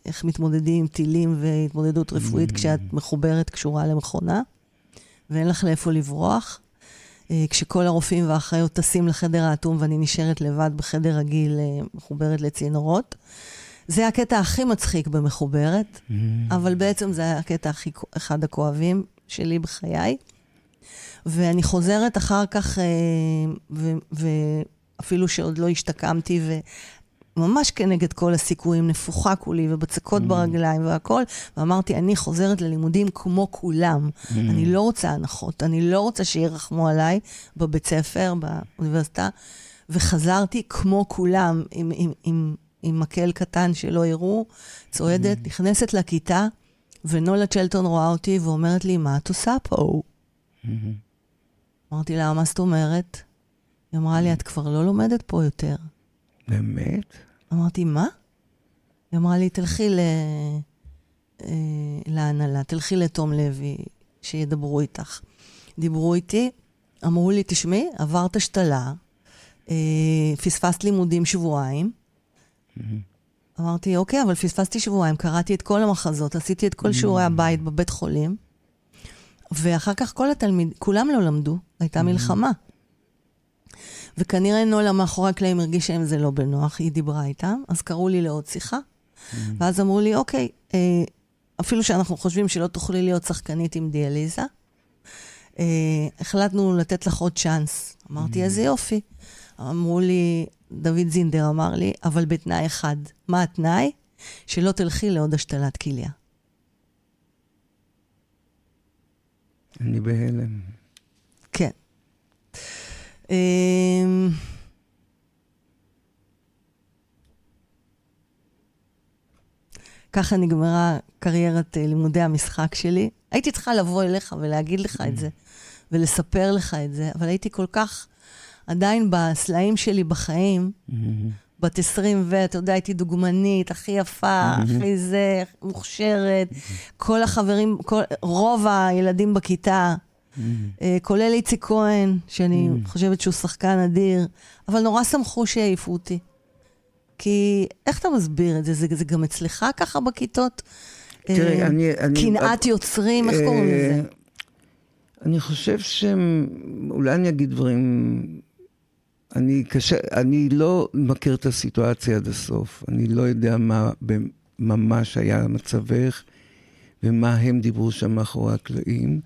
A: איך מתמודדים עם טילים והתמודדות רפואית mm. כשאת מחוברת, קשורה למכונה, ואין לך לאיפה לברוח. אה, כשכל הרופאים והאחיות טסים לחדר האטום ואני נשארת לבד בחדר רגיל, אה, מחוברת לצינורות. זה הקטע הכי מצחיק במחוברת, mm. אבל בעצם זה הקטע הכי, אחד הכואבים שלי בחיי. ואני חוזרת אחר כך, אה, ואפילו שעוד לא השתקמתי, ממש כנגד כל הסיכויים, נפוחה כולי ובצקות mm. ברגליים והכל, ואמרתי, אני חוזרת ללימודים כמו כולם. Mm. אני לא רוצה הנחות, אני לא רוצה שירחמו עליי בבית ספר, באוניברסיטה, וחזרתי כמו כולם, עם, עם, עם, עם מקל קטן שלא יראו, צועדת, mm. נכנסת לכיתה, ונולה צ'לטון רואה אותי ואומרת לי, מה את עושה פה? Mm-hmm. אמרתי לה, מה זאת אומרת? היא אמרה לי, את כבר לא לומדת פה יותר.
B: באמת?
A: אמרתי, מה? היא אמרה לי, תלכי ל... אה, להנהלה, תלכי לתום לוי, שידברו איתך. דיברו איתי, אמרו לי, תשמעי, עברת השתלה, אה, פספסת לימודים שבועיים. Mm-hmm. אמרתי, אוקיי, אבל פספסתי שבועיים, קראתי את כל המחזות, עשיתי את כל שיעורי mm-hmm. הבית בבית חולים, ואחר כך כל התלמיד, כולם לא למדו, הייתה mm-hmm. מלחמה. וכנראה נולה מאחורי הקלעים הרגישה עם זה לא בנוח, היא דיברה איתם, אז קראו לי לעוד שיחה, mm-hmm. ואז אמרו לי, אוקיי, אה, אפילו שאנחנו חושבים שלא תוכלי להיות שחקנית עם דיאליזה, אה, החלטנו לתת לך עוד צ'אנס. אמרתי, mm-hmm. איזה יופי. אמרו לי, דוד זינדר אמר לי, אבל בתנאי אחד. מה התנאי? שלא תלכי לעוד השתלת כליה.
B: אני בהלם.
A: כן. אמ, ככה נגמרה קריירת אה, לימודי המשחק שלי. הייתי צריכה לבוא אליך ולהגיד לך את זה, ולספר לך את זה, אבל הייתי כל כך עדיין בסלעים שלי בחיים, בת 20 ו... אתה יודע, הייתי דוגמנית, הכי יפה, הכי זה, מוכשרת. כל החברים, כל, רוב הילדים בכיתה Mm-hmm. אה, כולל איציק כהן, שאני mm-hmm. חושבת שהוא שחקן אדיר, אבל נורא שמחו שיעיפו אותי. כי איך אתה מסביר את זה? זה, זה גם אצלך ככה בכיתות?
B: תראי, אה, אני...
A: קנאת יוצרים, איך קוראים לזה? אה,
B: אני חושב שהם... אולי אני אגיד דברים... אני קשה... אני לא מכיר את הסיטואציה עד הסוף. אני לא יודע מה ממש היה מצבך ומה הם דיברו שם מאחורי הקלעים.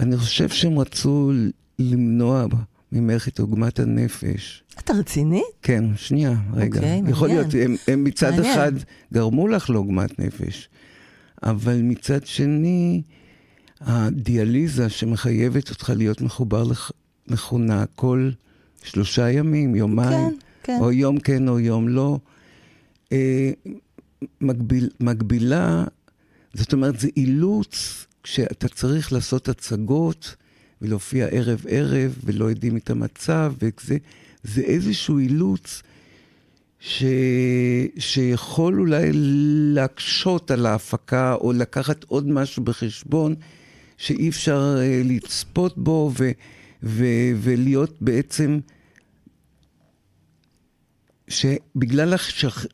B: אני חושב שהם רצו למנוע ממך את עוגמת הנפש.
A: אתה רציני?
B: כן, שנייה, רגע. אוקיי, מעניין. יכול להיות, הם, הם מצד מעניין. אחד גרמו לך לעוגמת נפש, אבל מצד שני, הדיאליזה שמחייבת אותך להיות מחובר למכונה כל שלושה ימים, יומיים, כן, כן. או יום כן או יום לא, אה, מגביל, מגבילה, זאת אומרת, זה אילוץ כשאתה צריך לעשות הצגות ולהופיע ערב-ערב ולא יודעים את המצב, וזה זה איזשהו אילוץ ש... שיכול אולי להקשות על ההפקה או לקחת עוד משהו בחשבון שאי אפשר uh, לצפות בו ו... ו... ולהיות בעצם... שבגלל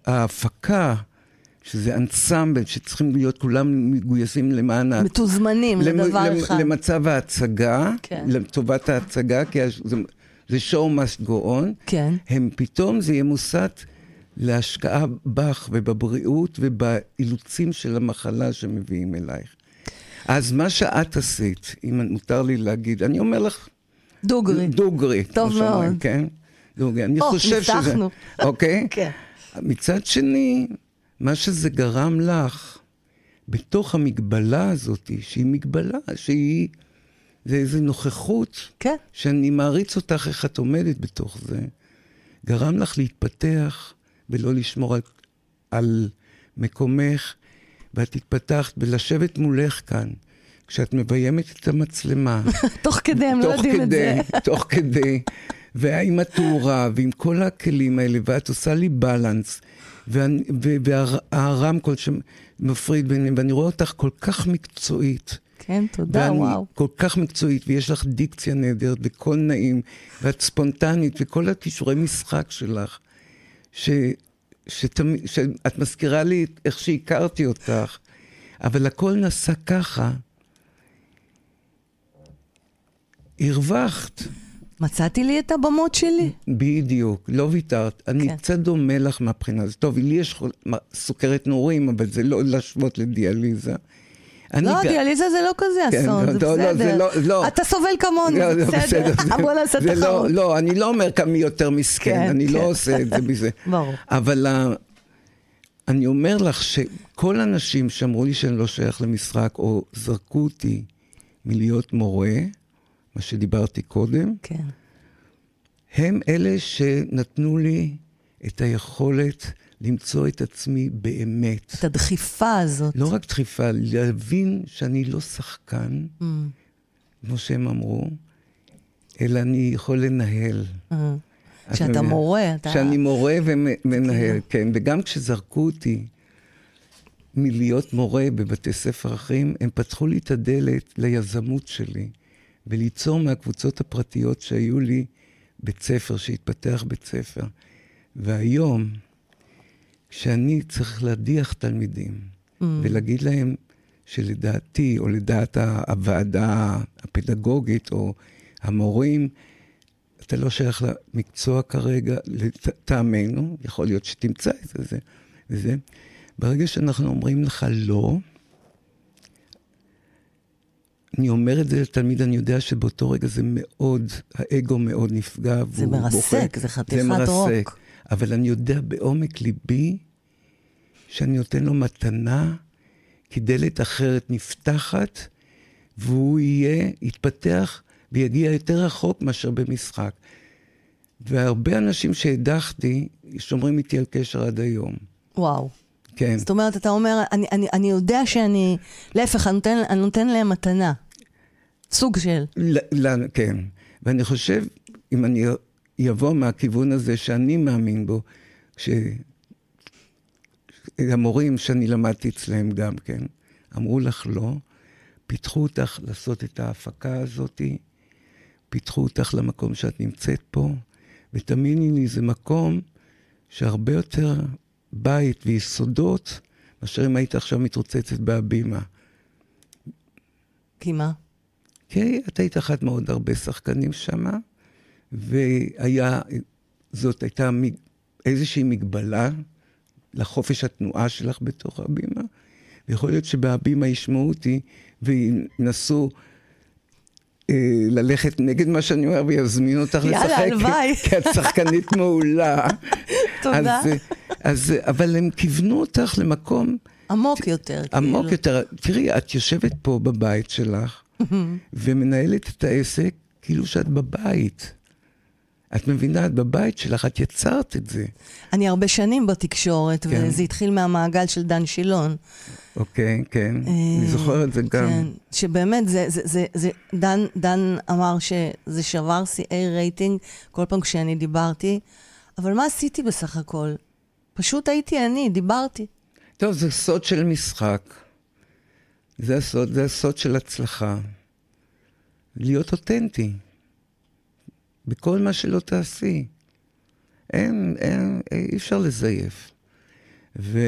B: ההפקה, שזה אנסמבל שצריכים להיות כולם מגויסים למען...
A: מתוזמנים למ, לדבר למ, אחד.
B: למצב ההצגה, כן. לטובת ההצגה, כי זה, זה show must go on.
A: כן.
B: הם פתאום, זה יהיה מוסט להשקעה בך ובבריאות ובאילוצים של המחלה שמביאים אלייך. אז מה שאת עשית, אם מותר לי להגיד, אני אומר לך...
A: דוגרי.
B: דוגרי.
A: טוב
B: שאומרים,
A: מאוד.
B: כן? דוגרי. אני
A: או,
B: חושב שזה...
A: ניצחנו.
B: אוקיי?
A: כן.
B: מצד שני, מה שזה גרם לך, בתוך המגבלה הזאת, שהיא מגבלה, שהיא... זה איזו נוכחות,
A: כן.
B: שאני מעריץ אותך איך את עומדת בתוך זה, גרם לך להתפתח ולא לשמור על, על מקומך, ואת התפתחת בלשבת מולך כאן, כשאת מביימת את המצלמה.
A: תוך כדי, הם לא יודעים את זה.
B: כדי, תוך כדי, ועם התאורה, ועם כל הכלים האלה, ואת עושה לי בלנס, והרמקול שמפריד ביניהם, ואני רואה אותך כל כך מקצועית.
A: כן, תודה,
B: ואני
A: וואו.
B: כל כך מקצועית, ויש לך דיקציה נהדרת, וקול נעים, ואת ספונטנית, וכל הכישורי משחק שלך, ש, שתמיד, שאת מזכירה לי איך שהכרתי אותך, אבל הכל נעשה ככה. הרווחת,
A: מצאתי לי את הבמות שלי.
B: בדיוק, לא ויתרת. אני
A: כן.
B: קצת דומה לך מהבחינה הזאת. טוב, לי יש סוכרת נעורים, אבל זה לא להשוות לדיאליזה.
A: לא,
B: ג-
A: דיאליזה זה לא כזה
B: כן,
A: אסון,
B: לא,
A: זה
B: לא, לא, זה
A: בסדר.
B: לא- לא.
A: אתה סובל כמוני,
B: לא, לא,
A: בסדר.
B: זה-
A: בוא נעשה
B: זה לא,
A: תחרות.
B: לא, אני לא אומר כמי יותר מסכן,
A: כן,
B: אני לא
A: כן.
B: עושה את זה מזה.
A: ברור.
B: אבל אני אומר לך שכל האנשים שאמרו לי שאני לא שייך למשחק, או זרקו אותי מלהיות מורה, מה שדיברתי קודם,
A: כן.
B: הם אלה שנתנו לי את היכולת למצוא את עצמי באמת.
A: את הדחיפה הזאת.
B: לא רק דחיפה, להבין שאני לא שחקן,
A: Mm,
B: כמו שהם אמרו, אלא אני יכול לנהל.
A: mm.
B: את
A: כשאתה
B: מבינה?
A: מורה, אתה...
B: כשאני מורה ומנהל, כן. וגם כשזרקו אותי מלהיות מורה בבתי ספר אחרים, הם פתחו לי את הדלת ליזמות שלי, וליצור מהקבוצות הפרטיות שהיו לי בית ספר, שהתפתח בית ספר. והיום, כשאני צריך להדיח תלמידים,
A: Mm.
B: ולהגיד להם שלדעתי, או לדעת הוועדה הפדגוגית, או המורים, אתה לא שייך למקצוע כרגע, לטעמנו, יכול להיות שתמצא את זה, זה וזה. ברגע שאנחנו אומרים לך לא, אני אומר את זה לתלמיד, אני יודע שבאותו רגע זה מאוד, האגו מאוד נפגע.
A: זה מרסק,
B: בוכה.
A: זה חתיכת
B: זה מרסק.
A: רוק.
B: אבל אני יודע בעומק ליבי שאני נותן לו מתנה, כי דלת אחרת נפתחת, והוא יהיה, יתפתח ויגיע יותר רחוק מאשר במשחק. והרבה אנשים שהדחתי, שומרים איתי על קשר עד היום.
A: וואו.
B: כן.
A: זאת אומרת, אתה אומר, אני, אני, אני יודע שאני... להפך, אני נותן, אני נותן להם מתנה. סוג של...
B: ל- ל- כן. ואני חושב, אם אני יבוא מהכיוון הזה שאני מאמין בו, שהמורים שאני למדתי אצלם גם כן, אמרו לך לא, פיתחו אותך לעשות את ההפקה הזאת, פיתחו אותך למקום שאת נמצאת פה, ותאמיני לי, זה מקום שהרבה יותר בית ויסודות, מאשר אם היית עכשיו מתרוצצת בהבימה.
A: כי מה?
B: כי את היית אחת מעוד הרבה שחקנים שמה, והיה, זאת הייתה מג- איזושהי מגבלה לחופש התנועה שלך בתוך הבימה, ויכול להיות שבהבימה ישמעו אותי וינסו ללכת נגד מה שאני אומר ויזמינו אותך
A: יאללה,
B: לשחק,
A: הלוואי.
B: כי את שחקנית מעולה.
A: תודה.
B: אז, אז, אבל הם כיוונו אותך למקום
A: עמוק יותר,
B: עמוק
A: כאילו.
B: יותר. תראי, את יושבת פה בבית שלך, ומנהלת את העסק כאילו שאת בבית. את מבינה, את בבית שלך, את יצרת את זה,
A: אני הרבה שנים בתקשורת,
B: כן.
A: וזה התחיל מהמעגל של דן שילון.
B: אוקיי? כן. אני
A: אה,
B: זוכר את זה גם.
A: כן, שבאמת, זה, זה, זה, זה, דן, דן אמר שזה שבר שיאי רייטינג כל פעם כשאני דיברתי, אבל מה עשיתי בסך הכל? פשוט הייתי אני, דיברתי.
B: טוב, זה סוד של משחק. זה הסוד, זה הסוד של הצלחה. להיות אותנטי. בכל מה שלא תעשי. אין, אין, אי אפשר לזייף. ו...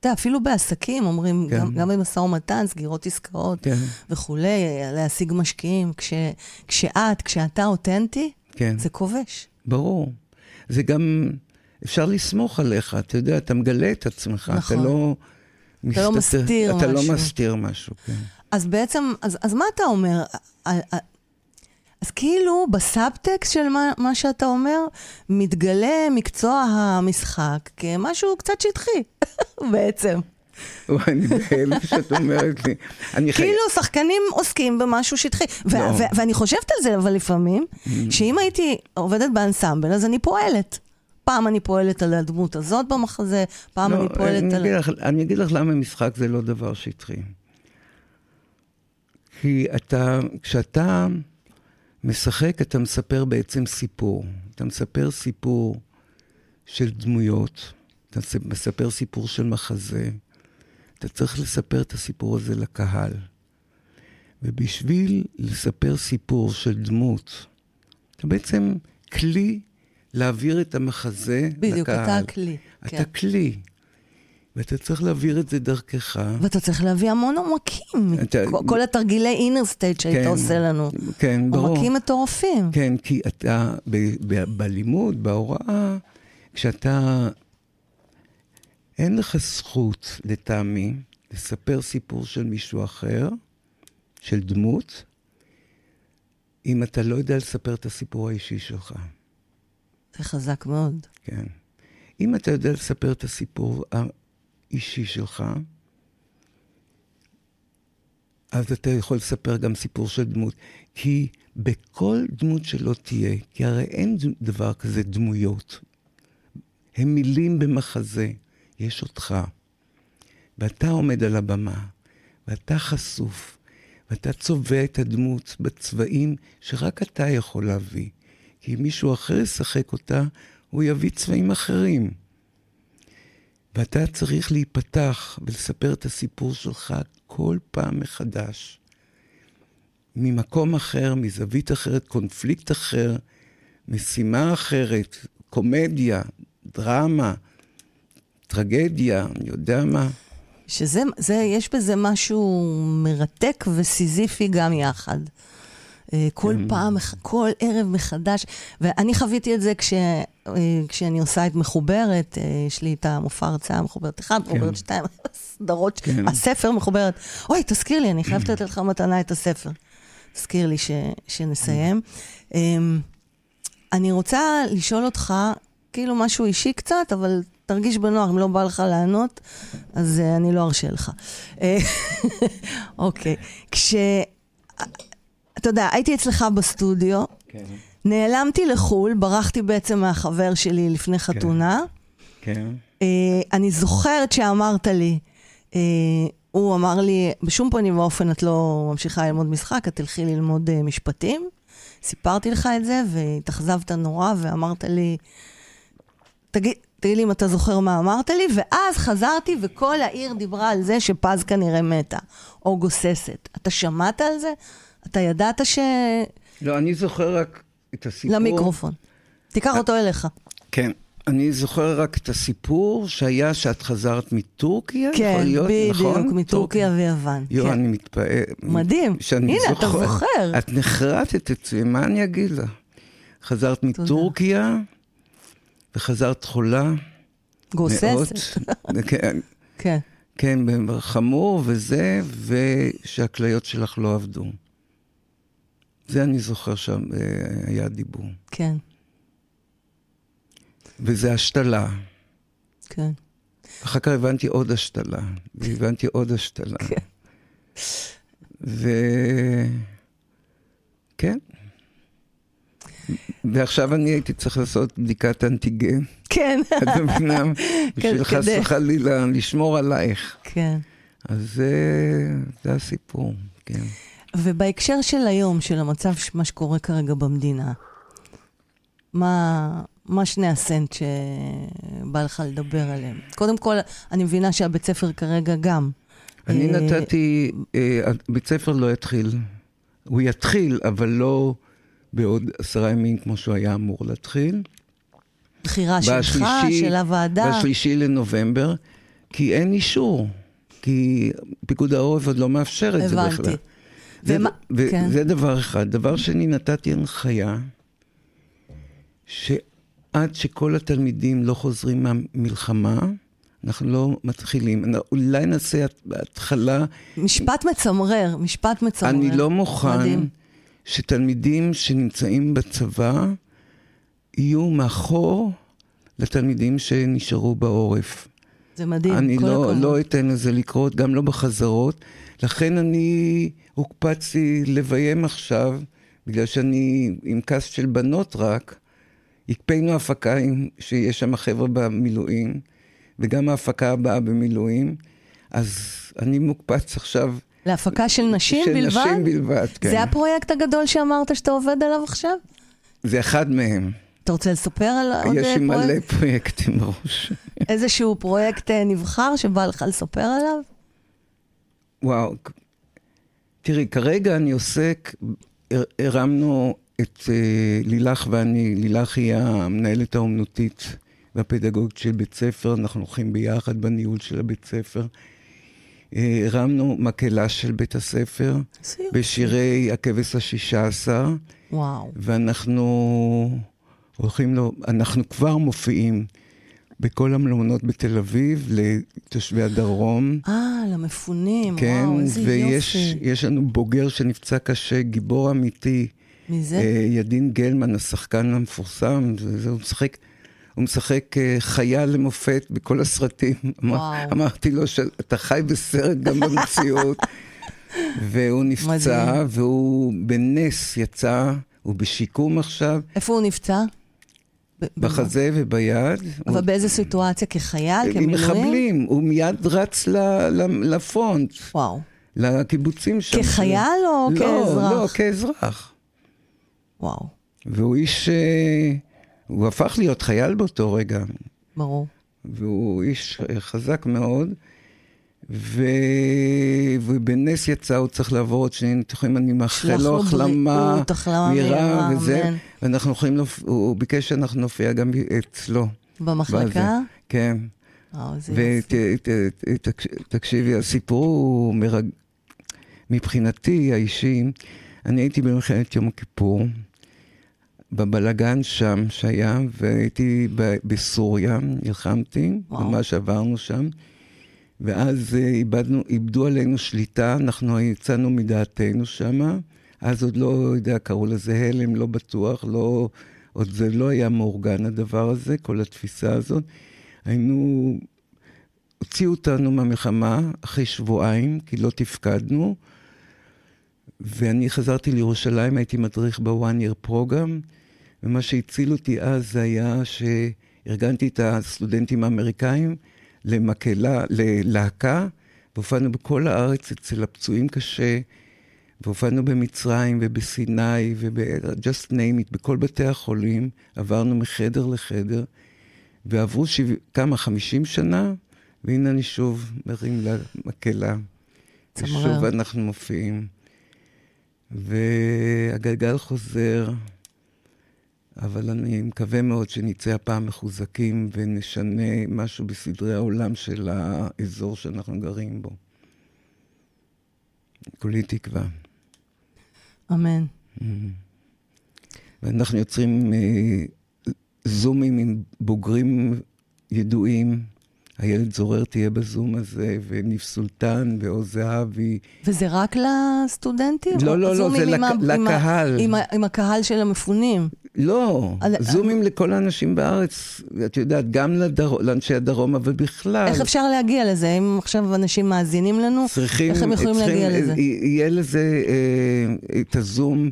A: אתה יודע, אפילו בעסקים אומרים,
B: כן.
A: גם, גם במשא ומתן, סגירות עסקאות
B: כן,
A: וכולי, להשיג משקיעים. כש, כשאת, כשאתה אותנטי,
B: כן.
A: זה כובש.
B: ברור. זה גם, אפשר לסמוך עליך, אתה יודע, אתה מגלה את עצמך,
A: נכון.
B: אתה לא...
A: אתה לא מסתיר
B: אתה
A: משהו.
B: לא מסתיר משהו, כן.
A: אז בעצם, אז, אז מה אתה אומר? אז כאילו בסאבטקסט של מה, מה שאתה אומר, מתגלה מקצוע המשחק כמשהו קצת שטחי, בעצם.
B: וואי, אני בהלם שאת אומרת לי. אני חי-
A: כאילו שחקנים עוסקים במשהו שטחי. ו-
B: לא.
A: ו- ואני חושבת על זה, אבל לפעמים, שאם הייתי עובדת באנסמבל, אז אני פועלת. פעם אני פועלת על הדמות הזאת במחזה, פעם
B: לא,
A: אני פועלת
B: אני
A: על...
B: אגיד לך- אני אגיד לך למה משחק זה לא דבר שטחי. כי אתה, כשאתה משחק, אתה מספר בעצם סיפור. אתה מספר סיפור של דמויות, אתה מס- מספר סיפור של מחזה. אתה צריך לספר את הסיפור הזה לקהל. ובשביל לספר סיפור של דמות, אתה בעצם כלי להעביר את המחזה
A: בדיוק,
B: לקהל.
A: אתה הכלי.
B: אתה
A: כן.
B: כלי, ואתה צריך להעביר את זה דרכך.
A: ואתה צריך להביא המון עומקים.
B: אתה-
A: כל- התרגילי אינר סטייט שהיית
B: כן,
A: עושה לנו.
B: כן, ברור.
A: עומקים מטורפים.
B: כן, כי אתה, ב- ב- בלימוד, בהוראה, כשאתה, אין לך זכות, לטעמי, לספר סיפור של מישהו אחר, של דמות, אם אתה לא יודע לספר את הסיפור האישי שלך.
A: זה חזק מאוד.
B: כן. אם אתה יודע לספר את הסיפור האישי שלך, אז אתה יכול לספר גם סיפור של דמות. כי בכל דמות שלא תהיה, כי הרי אין דבר כזה דמויות. הם מילים במחזה, יש אותך. ואתה עומד על הבמה, ואתה חשוף, ואתה צובע את הדמות בצבעים שרק אתה יכול להביא. כי אם מישהו אחר ישחק אותה, הוא יביא צבעים אחרים. ואתה צריך להיפתח ולספר את הסיפור שלך כל פעם מחדש. ממקום אחר, מזווית אחרת, קונפליקט אחר, משימה אחרת, קומדיה, דרמה, טרגדיה, אני יודע מה.
A: שזה, זה, יש בזה משהו מרתק וסיזיפי גם יחד. אה, כל
B: כן.
A: פעם, כל ערב מחדש, ואני חוויתי את זה כש, אה, כשאני עושה את מחוברת, אה, יש לי את המופע הרצאה מחוברת 1, מחוברת 2, סדרות,
B: כן.
A: הספר מחוברת. אוי, תזכיר לי, אני חייבת לתת לך מתנה את הספר. תזכיר לי ש, שנסיים. אמ, אני רוצה לשאול אותך, כאילו משהו אישי קצת, אבל תרגיש בנוח, אם לא בא לך לענות, אז uh, אני לא ארשה לך. אוקיי. כש... אתה יודע, הייתי אצלך בסטודיו,
B: כן.
A: נעלמתי לחו"ל, ברחתי בעצם מהחבר שלי לפני חתונה.
B: כן.
A: אה, אני זוכרת שאמרת לי, אה, הוא אמר לי, בשום פנים ואופן את לא ממשיכה ללמוד משחק, את תלכי ללמוד אה, משפטים. סיפרתי לך את זה, והתאכזבת נורא, ואמרת לי, תגיד, תגיד לי אם אתה זוכר מה אמרת לי, ואז חזרתי וכל העיר דיברה על זה שפז כנראה מתה, או גוססת. אתה שמעת על זה? אתה ידעת ש...
B: לא, אני זוכר רק את הסיפור.
A: למיקרופון. תיקח אותו אליך.
B: כן. אני זוכר רק את הסיפור שהיה שאת חזרת מטורקיה,
A: כן,
B: יכול להיות, נכון?
A: בדיוק, מטורקיה ויוון.
B: יואו,
A: כן.
B: אני מתפעל.
A: מדהים.
B: שאני
A: הנה, אתה זוכר.
B: את נחרטת אצלי, מה אני אגיד לך? חזרת מטורקיה, וחזרת חולה.
A: גוססת.
B: כן,
A: כן.
B: כן, חמור וזה, ושהכליות שלך לא עבדו. זה אני זוכר שם אה, היה דיבור.
A: כן,
B: וזה השתלה.
A: כן.
B: אחר כך הבנתי עוד השתלה, והבנתי עוד השתלה.
A: כן.
B: ו... כן. ועכשיו אני הייתי צריך לעשות בדיקת אנטיגן,
A: כן,
B: את מבינה? בשביל חס וחלילה לשמור עלייך.
A: כן.
B: אז זה, זה הסיפור, כן.
A: ובהקשר של היום, של המצב, מה שקורה כרגע במדינה, מה, מה שני הסנט שבא לך לדבר עליהם? קודם כל, אני מבינה שהבית ספר כרגע גם.
B: אני
A: אה,
B: נתתי, אה, בית ספר לא יתחיל. הוא יתחיל, אבל לא בעוד עשרה ימים כמו שהוא היה אמור להתחיל.
A: בחירה שלך, של הוועדה.
B: בשלישי לנובמבר, כי אין אישור. כי פיקוד העורף עוד לא מאפשר את זה
A: הבנתי.
B: בכלל. זה,
A: ומה-
B: ו-
A: כן.
B: זה דבר אחד. דבר שני, נתתי הנחיה שעד שכל התלמידים לא חוזרים מהמלחמה, אנחנו לא מתחילים. אולי נעשה התחלה
A: משפט מצמרר, משפט מצמרר.
B: אני לא מוכן
A: מדהים.
B: שתלמידים שנמצאים בצבא יהיו מאחור לתלמידים שנשארו בעורף.
A: זה מדהים,
B: אני
A: כל
B: לא,
A: הכבוד.
B: לא אתן לזה לקרות, גם לא בחזרות. לכן אני הוקפצתי לביים עכשיו, בגלל שאני עם כס של בנות רק. הקפאנו הפקה עם, שיש שם חבר'ה במילואים, וגם ההפקה הבאה במילואים. אז אני מוקפץ עכשיו...
A: להפקה של נשים
B: של
A: בלבד?
B: נשים בלבד, כן.
A: זה הפרויקט הגדול שאמרת שאתה עובד עליו עכשיו?
B: זה אחד מהם.
A: אתה רוצה לספר על עוד
B: יש
A: אה,
B: לי מלא
A: פרויקט?
B: פרויקטים בראש.
A: איזשהו פרויקט אה, נבחר שבא לך לספר עליו?
B: וואו, תראי, כרגע אני עוסק, הר- הרמנו את אה, לילך ואני, לילך היא המנהלת האומנותית והפדגוגית של בית ספר, אנחנו הולכים ביחד בניהול של הבית ספר. הרמנו מקהלה של בית הספר. בשירי הכבש השישה עשר,
A: וואו.
B: ואנחנו הולכים, לו, אנחנו כבר מופיעים בכל המלונות בתל אביב לתושבי הדרום.
A: אה, למפונים,
B: כן,
A: וואו, איזה
B: ויש
A: יופי.
B: יש לנו בוגר שנפצע קשה, גיבור אמיתי,
A: מזה?
B: אה, ידין גלמן, השחקן המפורסם, זה, זה, הוא משחק, הוא משחק אה, חייל למופת בכל הסרטים.
A: וואו.
B: אמרתי לו שאתה חי בסרט גם במציאות. והוא נפצע,
A: מדהים.
B: והוא בנס יצא, הוא בשיקום עכשיו,
A: איפה הוא נפצע?
B: בחזה וביד.
A: אבל
B: הוא-
A: באיזה סיטואציה? כחייל?
B: עם
A: כמילואים?
B: מחבלים, הוא מיד רץ ל- ל- לפרונט.
A: וואו.
B: לקיבוצים שם.
A: כחייל או
B: לא,
A: כאזרח?
B: לא, כאזרח.
A: וואו,
B: והוא איש... אה, הוא הפך להיות חייל באותו רגע,
A: ברור.
B: והוא איש אה, חזק מאוד. ו... ובנס יצא, הוא צריך לעבור עוד שני ניתוחים, אני מאחל לו החלמה
A: מהירה,
B: וזה. ואנחנו יכולים, לפ... הוא ביקש שאנחנו נופיע גם אצלו.
A: במחלקה?
B: בזה. כן. ותקשיבי, הסיפור הוא מרג... מבחינתי האישי, אני הייתי במלחמת יום הכיפור, בבלגן שם שהיה, והייתי ב- בסוריה, נלחמתי. ממש עברנו שם, ואז אה, איבדנו, איבדו עלינו שליטה, אנחנו יצאנו מדעתנו שם, אז עוד לא יודע, קראו לזה הלם, לא בטוח, לא, עוד זה לא היה מאורגן הדבר הזה, כל התפיסה הזאת. היינו, הוציאו אותנו מהמלחמה אחרי שבועיים, כי לא תפקדנו, ואני חזרתי לירושלים, הייתי מדריך ב-one year program, ומה שהציל אותי אז זה היה שארגנתי את הסטודנטים האמריקאים למקהלה, ללהקה, והופענו בכל הארץ אצל הפצועים קשה, והופענו במצרים ובסיני וב-just name it, בכל בתי החולים, עברנו מחדר לחדר, ועברו שבע, כמה, חמישים שנה, והנה אני שוב מרים למקהלה. ושוב אנחנו מופיעים. והגלגל חוזר, אבל אני מקווה מאוד שנצא הפעם מחוזקים ונשנה משהו בסדרי העולם של האזור שאנחנו גרים בו. כולי תקווה.
A: אמן.
B: ואנחנו יוצרים אה, זומים עם בוגרים ידועים. איילת זורר תהיה בזום הזה, וניב סולטן, ועוז זהבי.
A: וזה רק לסטודנטים?
B: לא, לא, לא, זה
A: עם
B: לק-
A: עם
B: לקהל.
A: עם ה- עם הקהל של המפונים.
B: לא,
A: על-
B: זומים לכל האנשים בארץ. את יודעת, גם לדר... לאנשי הדרום, אבל בכלל.
A: איך אפשר להגיע לזה? אם עכשיו אנשים מאזינים לנו,
B: צריכים,
A: איך הם יכולים
B: צריכים,
A: להגיע לזה?
B: יהיה לזה אה, את הזום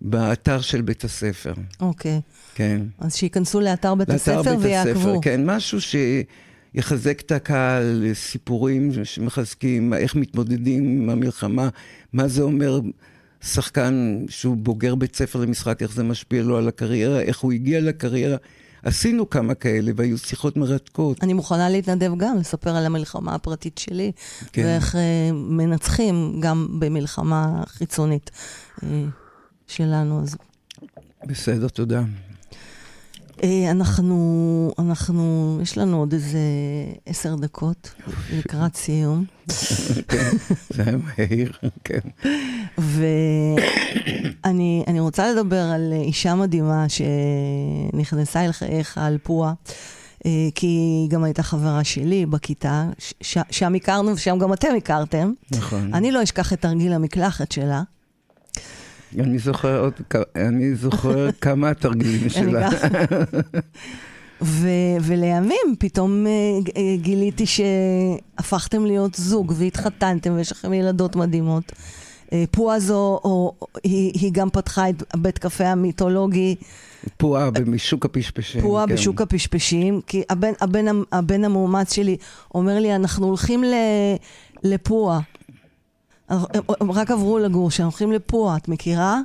B: באתר של בית הספר,
A: אוקיי.
B: כן.
A: אז שייכנסו לאתר בית
B: לאתר
A: הספר
B: בית
A: ויעקבו.
B: הספר, כן, משהו שיחזק את הקהל, סיפורים שמחזקים, איך מתמודדים עם המלחמה, מה זה אומר שחקן שהוא בוגר בית ספר למשחק, איך זה משפיע לו על הקריירה, איך הוא הגיע לקריירה. עשינו כמה כאלה והיו שיחות מרתקות.
A: אני מוכנה להתנדב גם, לספר על המלחמה הפרטית שלי,
B: כן.
A: ואיך אה, מנצחים גם במלחמה חיצונית אה, שלנו. אז
B: בסדר, תודה.
A: אה, אנחנו, אנחנו, יש לנו עוד איזה עשר דקות לקראת סיום,
B: כן, זה מהיר, כן.
A: ואני אני רוצה לדבר על אישה מדהימה שנכנסה אל חייך, על פועה. אה, כי היא גם הייתה חברה שלי בכיתה, ש- שם הכרנו ושם גם אתם הכרתם.
B: נכון.
A: אני לא אשכח את תרגיל המקלחת שלה.
B: אני זוכר עוד, אני זוכר כמה תרגילים שלה.
A: ו- ולימים פתאום uh, גיליתי שהפכתם להיות זוג והתחתנתם ויש לכם ילדות מדהימות. Uh, פועה זו, או, היא, היא גם פתחה את בית קפה המיתולוגי.
B: פועה בשוק הפשפשים.
A: פועה כן. בשוק הפשפשים, כי הבן, הבן, הבן המאומץ שלי אומר לי, אנחנו הולכים לפועה. הם רק עברו לגור שם, הולכים לפועה, את מכירה?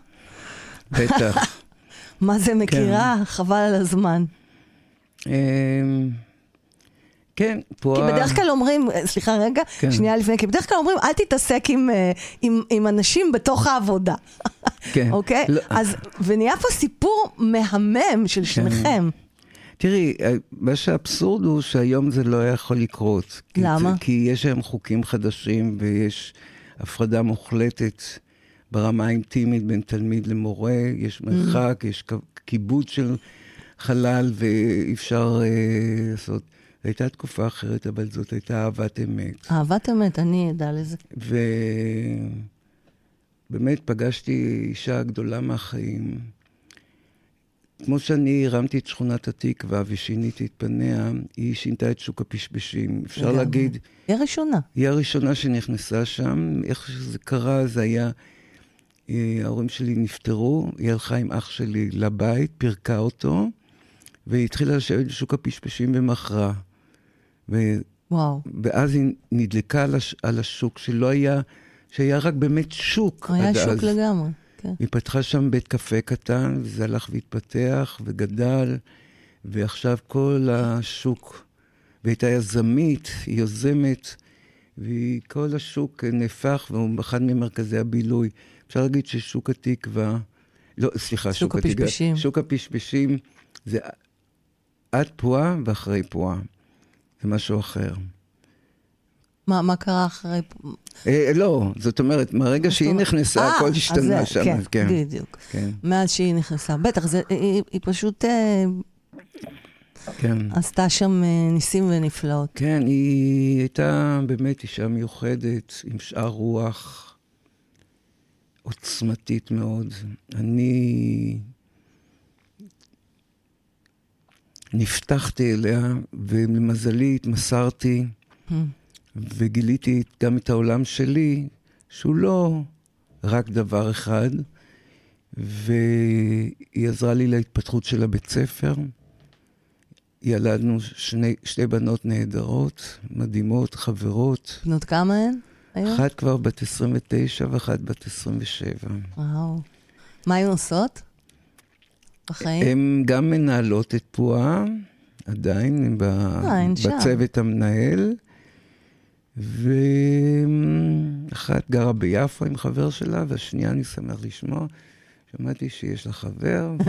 B: בטח.
A: מה זה מכירה? כן. חבל על הזמן.
B: אמ, כן, פה...
A: כי בדרך כלל אומרים, סליחה רגע, כן. שנייה לפני, כי בדרך כלל אומרים, אל תתעסק עם, אה, עם, עם אנשים בתוך העבודה. כן. אוקיי? לא. אז, ונהיה פה סיפור מהמם של כן. שניכם.
B: תראי, אה, מה שאבסורד הוא שהיום זה לא יכול לקרות.
A: למה?
B: כי, כי יש היום חוקים חדשים ויש הפרדה מוחלטת ברמה האינטימית בין תלמיד למורה, יש מרחק, mm. יש כיבוד של חלל ואי אפשר אה, לעשות. הייתה תקופה אחרת, אבל זאת הייתה אהבת אמת.
A: אהבת אמת, אני אדע לזה.
B: ובאמת פגשתי אישה גדולה מהחיים. כמו שאני הרמתי את שכונת התקווה ושיניתי את פניה, היא שינתה את שוק הפשפשים. אפשר להגיד...
A: היא הראשונה.
B: היא הראשונה שנכנסה שם. איך שזה קרה, זה היה... אה, ההורים שלי נפטרו, היא הלכה עם אח שלי לבית, פירקה אותו, והיא התחילה לשבת בשוק הפשפשים ומכרה. ו...
A: וואו.
B: ואז היא נדלקה על, הש... על השוק, שלא היה, שהיה רק באמת שוק
A: היה שוק אז. לגמרי, כן.
B: היא פתחה שם בית קפה קטן, וזה הלך והתפתח וגדל, ועכשיו כל השוק, והייתה יזמית, היא יוזמת, וכל השוק נהפך, והוא אחד ממרכזי הבילוי. אפשר להגיד ששוק התקווה, לא, סליחה,
A: שוק, שוק הפשפשים.
B: שוק הפשפשים זה עד פועה ואחרי פועה. זה משהו אחר.
A: מה, מה קרה אחרי...
B: אה, לא, זאת אומרת, מהרגע שהיא נכנסה, אה, הכל השתנה שם.
A: כן, כן, בדיוק. כן. מאז שהיא נכנסה. בטח, זה, היא, היא פשוט אה, כן. עשתה שם אה, ניסים ונפלאות.
B: כן, היא הייתה באמת אישה מיוחדת, עם שאר רוח עוצמתית מאוד. אני נפתחתי אליה, ולמזלי התמסרתי, mm. וגיליתי גם את העולם שלי, שהוא לא רק דבר אחד, והיא עזרה לי להתפתחות של הבית ספר. ילדנו שני, שתי בנות נהדרות, מדהימות, חברות.
A: בנות כמה הן?
B: אחת כבר בת 29 ואחת בת 27.
A: וואו. מה הן עושות? בחיים?
B: הן גם מנהלות את פועה, עדיין, הן אה, בצוות המנהל. ואחת גרה ביפו עם חבר שלה, והשנייה, אני שמח לשמוע, שמעתי שיש לה חבר,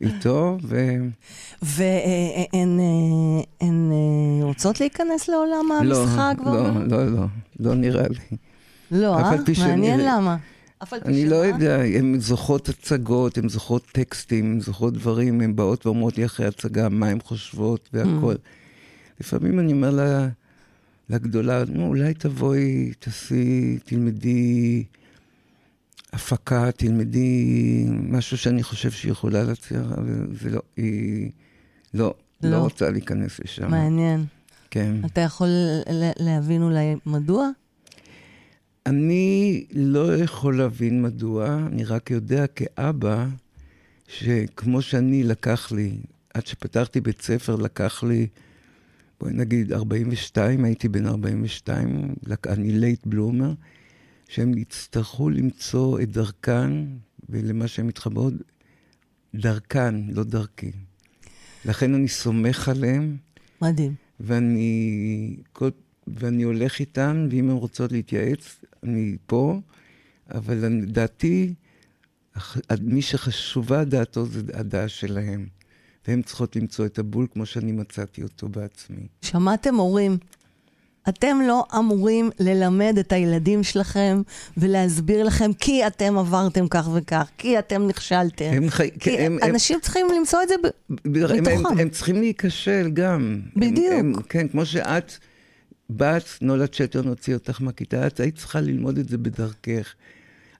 B: איתו, ו...
A: והן אה, רוצות להיכנס לעולם
B: לא,
A: המשחק?
B: לא, לא, לא, לא, לא נראה לי.
A: לא, אה? מעניין למה.
B: אני לא יודע, הן זוכרות הצגות, הן זוכרות טקסטים, הן זוכרות דברים, הן באות ואומרות לי אחרי הצגה מה הן חושבות והכול. Mm. לפעמים אני אומר לה, לגדולה, נו, אולי תבואי, תעשי, תלמדי הפקה, תלמדי משהו שאני חושב שהיא יכולה להצליח, אבל זה לא, היא לא, לא, לא רוצה להיכנס לשם.
A: מעניין.
B: כן.
A: אתה יכול להבין אולי מדוע?
B: אני לא יכול להבין מדוע, אני רק יודע כאבא, שכמו שאני לקח לי, עד שפתחתי בית ספר, לקח לי, בואי נגיד 42, הייתי בן 42, אני late bloomer, שהם יצטרכו למצוא את דרכן, ולמה שהן מתחברות, דרכן, לא דרכי. לכן אני סומך עליהם.
A: מדהים.
B: ואני, כל, ואני הולך איתן, ואם הן רוצות להתייעץ, אני פה, אבל דעתי, מי שחשובה דעתו זה הדעה שלהם. והן צריכות למצוא את הבול כמו שאני מצאתי אותו בעצמי.
A: שמעתם הורים? אתם לא אמורים ללמד את הילדים שלכם ולהסביר לכם כי אתם עברתם כך וכך, כי אתם נכשלתם. הם חי... כי הם, אנשים הם... צריכים למצוא את זה ב...
B: בתוכם. הם, הם, הם צריכים להיכשל גם.
A: בדיוק. הם,
B: הם, כן, כמו שאת... בת, נולד שטרן הוציא אותך מהכיתה, את היית צריכה ללמוד את זה בדרכך.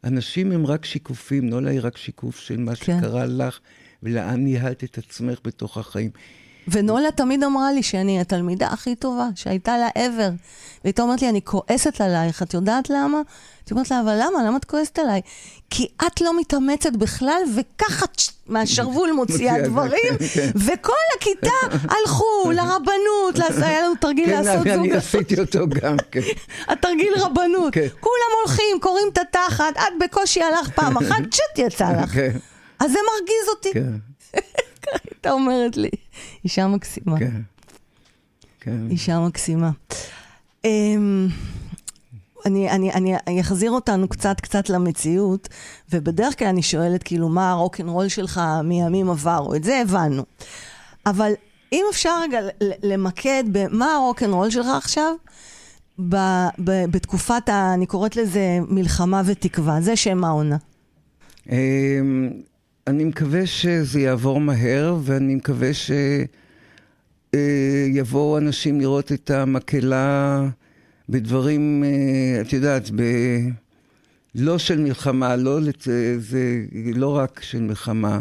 B: אנשים הם רק שיקופים, נולה היא רק שיקוף של מה
A: כן.
B: שקרה לך ולאן ניהלת את עצמך בתוך החיים.
A: ונולה תמיד אמרה לי שאני התלמידה הכי טובה שהייתה לה ever. והיא אומרת לי, אני כועסת עלייך, את יודעת למה? הייתי אומרת לה, אבל למה? למה את כועסת עליי? כי את לא מתאמצת בכלל, וככה מהשרוול מוציאה דברים,
B: כן, כן.
A: וכל הכיתה הלכו לרבנות, היה לנו תרגיל
B: כן,
A: לעשות זוג.
B: אני עשיתי אותו גם, כן.
A: התרגיל רבנות.
B: כן.
A: כולם הולכים, קוראים את התחת, את בקושי הלך פעם אחת, צ'ט יצא לך. אז זה מרגיז אותי.
B: כן,
A: ככה הייתה אומרת לי. אישה מקסימה.
B: כן. כן.
A: אישה מקסימה. אמ, אני, אני, אני, אני אחזיר אותנו קצת קצת למציאות, ובדרך כלל אני שואלת כאילו מה הרוקנרול שלך מימים עברו, את זה הבנו. אבל אם אפשר רגע למקד במה הרוקנרול שלך עכשיו, ב, ב, בתקופת, ה, אני קוראת לזה מלחמה ותקווה, זה שם העונה.
B: אני מקווה שזה יעבור מהר, ואני מקווה שיבואו אנשים לראות את המקהלה בדברים, אה, את יודעת, ב... לא של מלחמה, לא לת... זה לא רק של מלחמה.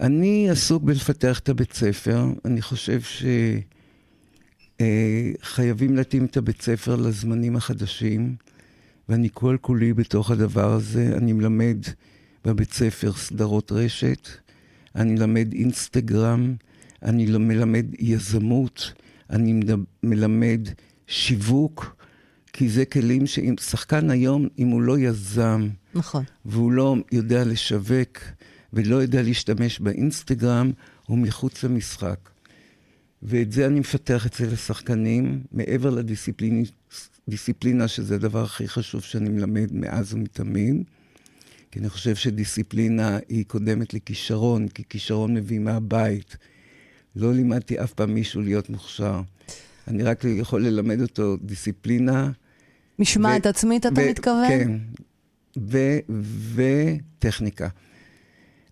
B: אני עסוק בלפתח את הבית ספר. אני חושב שחייבים להתאים את הבית ספר לזמנים החדשים, ואני כל כולי בתוך הדבר הזה. אני מלמד בבית ספר סדרות רשת, אני מלמד אינסטגרם, אני מלמד יזמות, אני מד- מלמד שיווק, כי זה כלים שאם שחקן היום, אם הוא לא יזם,
A: נכון.
B: והוא לא יודע לשווק ולא יודע להשתמש באינסטגרם, הוא מחוץ למשחק. ואת זה אני מפתח אצל השחקנים, מעבר לדיסציפלינה, שזה הדבר הכי חשוב שאני מלמד מאז ומתמיד. כי אני חושב שדיסציפלינה היא קודמת לכישרון, כי כישרון מביא מהבית. לא לימדתי אף פעם מישהו להיות מוכשר. אני רק יכול ללמד אותו דיסציפלינה.
A: משמעת
B: ו-
A: עצמית, אתה
B: ו-
A: מתכוון?
B: כן, וטכניקה.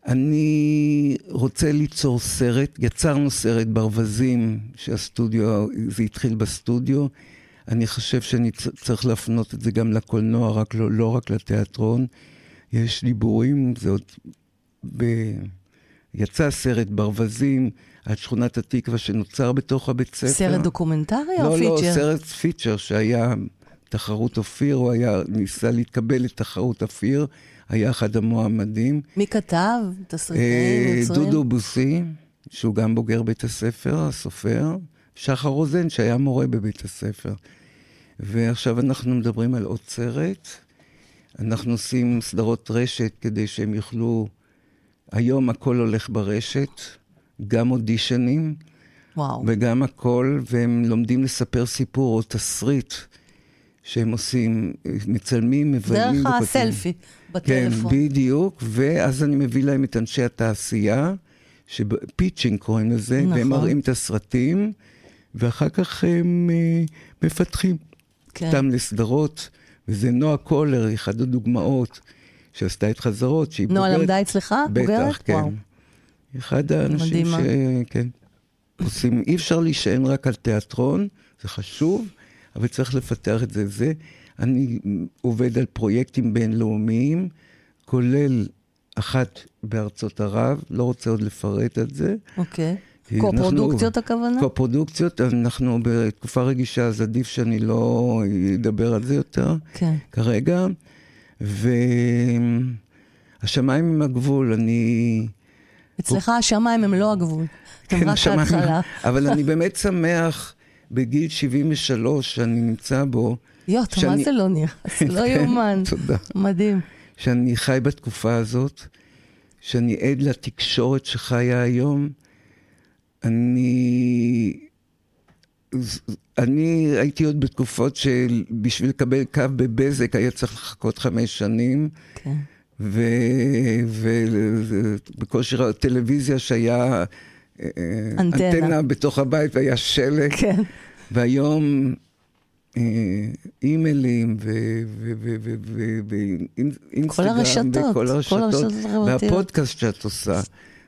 B: אני רוצה ליצור סרט, יצרנו סרט ברווזים, שהסטודיו, זה התחיל בסטודיו. אני חושב שאני צריך להפנות את זה גם לקולנוע, רק לא, לא רק לתיאטרון. יש דיבורים, זה עוד... ב... יצא סרט ברווזים על שכונת התקווה שנוצר בתוך הבית ספר.
A: סרט דוקומנטרי או
B: לא, לא,
A: feature?
B: סרט feature שהיה תחרות אופיר, הוא היה, ניסה להתקבל לתחרות אופיר, היה אחד המועמדים.
A: מי כתב? תסריטאים,
B: אה,
A: יוצרים?
B: דודו בוסי, שהוא גם בוגר בית הספר, הסופר, שחר רוזן, שהיה מורה בבית הספר. ועכשיו אנחנו מדברים על עוד סרט. אנחנו עושים סדרות רשת כדי שהם יוכלו... היום הכל הולך ברשת, גם אודישנים.
A: וואו.
B: וגם הכל, והם לומדים לספר סיפור או תסריט שהם עושים, מצלמים, מבלים.
A: דרך. הסלפי
B: כן,
A: בטלפון.
B: בדיוק, ואז אני מביא להם את אנשי התעשייה, שפיצ'ינג קוראים לזה,
A: נכון.
B: והם מראים את הסרטים, ואחר כך הם אה, מפתחים
A: כן.
B: אותם לסדרות, וזה נועה קולר, אחת הדוגמאות שעשתה את חזרות, שהיא
A: נועה
B: בוגרת...
A: למדה אצלך? בוגרת?
B: בטח, כן.
A: וואו.
B: אחד האנשים
A: מדהימה.
B: ש... כן. עושים, אי אפשר להישען רק על תיאטרון, זה חשוב, אבל צריך לפתח את זה. זה, אני עובד על פרויקטים בינלאומיים, כולל אחת בארצות ערב, לא רוצה עוד לפרט על זה.
A: אוקיי.
B: כי
A: קו-פרודוקציות הכוונה?
B: קו-פרודוקציות, אנחנו בתקופה רגישה, אז עדיף שאני לא אדבר על זה יותר.
A: כן.
B: כרגע, והשמיים הם הגבול, אני...
A: אצלך השמיים הם לא הגבול. רק
B: השמיים-. אבל אני באמת שמח בגיל 73 שאני נמצא בו,
A: יואו, אתה מה
B: שאני-
A: זה לא נכנס? לא
B: כן,
A: יאומן.
B: תודה.
A: מדהים.
B: שאני חי בתקופה הזאת, שאני עד לתקשורת שחיה היום. אני... אני הייתי עוד בתקופות שבשביל לקבל קו בבזק היה צריך לחכות חמש שנים.
A: כן.
B: ובקושי טלוויזיה שהיה אה,
A: אנטנה.
B: אנטנה בתוך הבית והיה שלג,
A: כן.
B: והיום אה, אימיילים ואינסטגרם
A: כל הרשתות,
B: וכל
A: כל
B: הרשתות. והפודקאסט שאת עושה.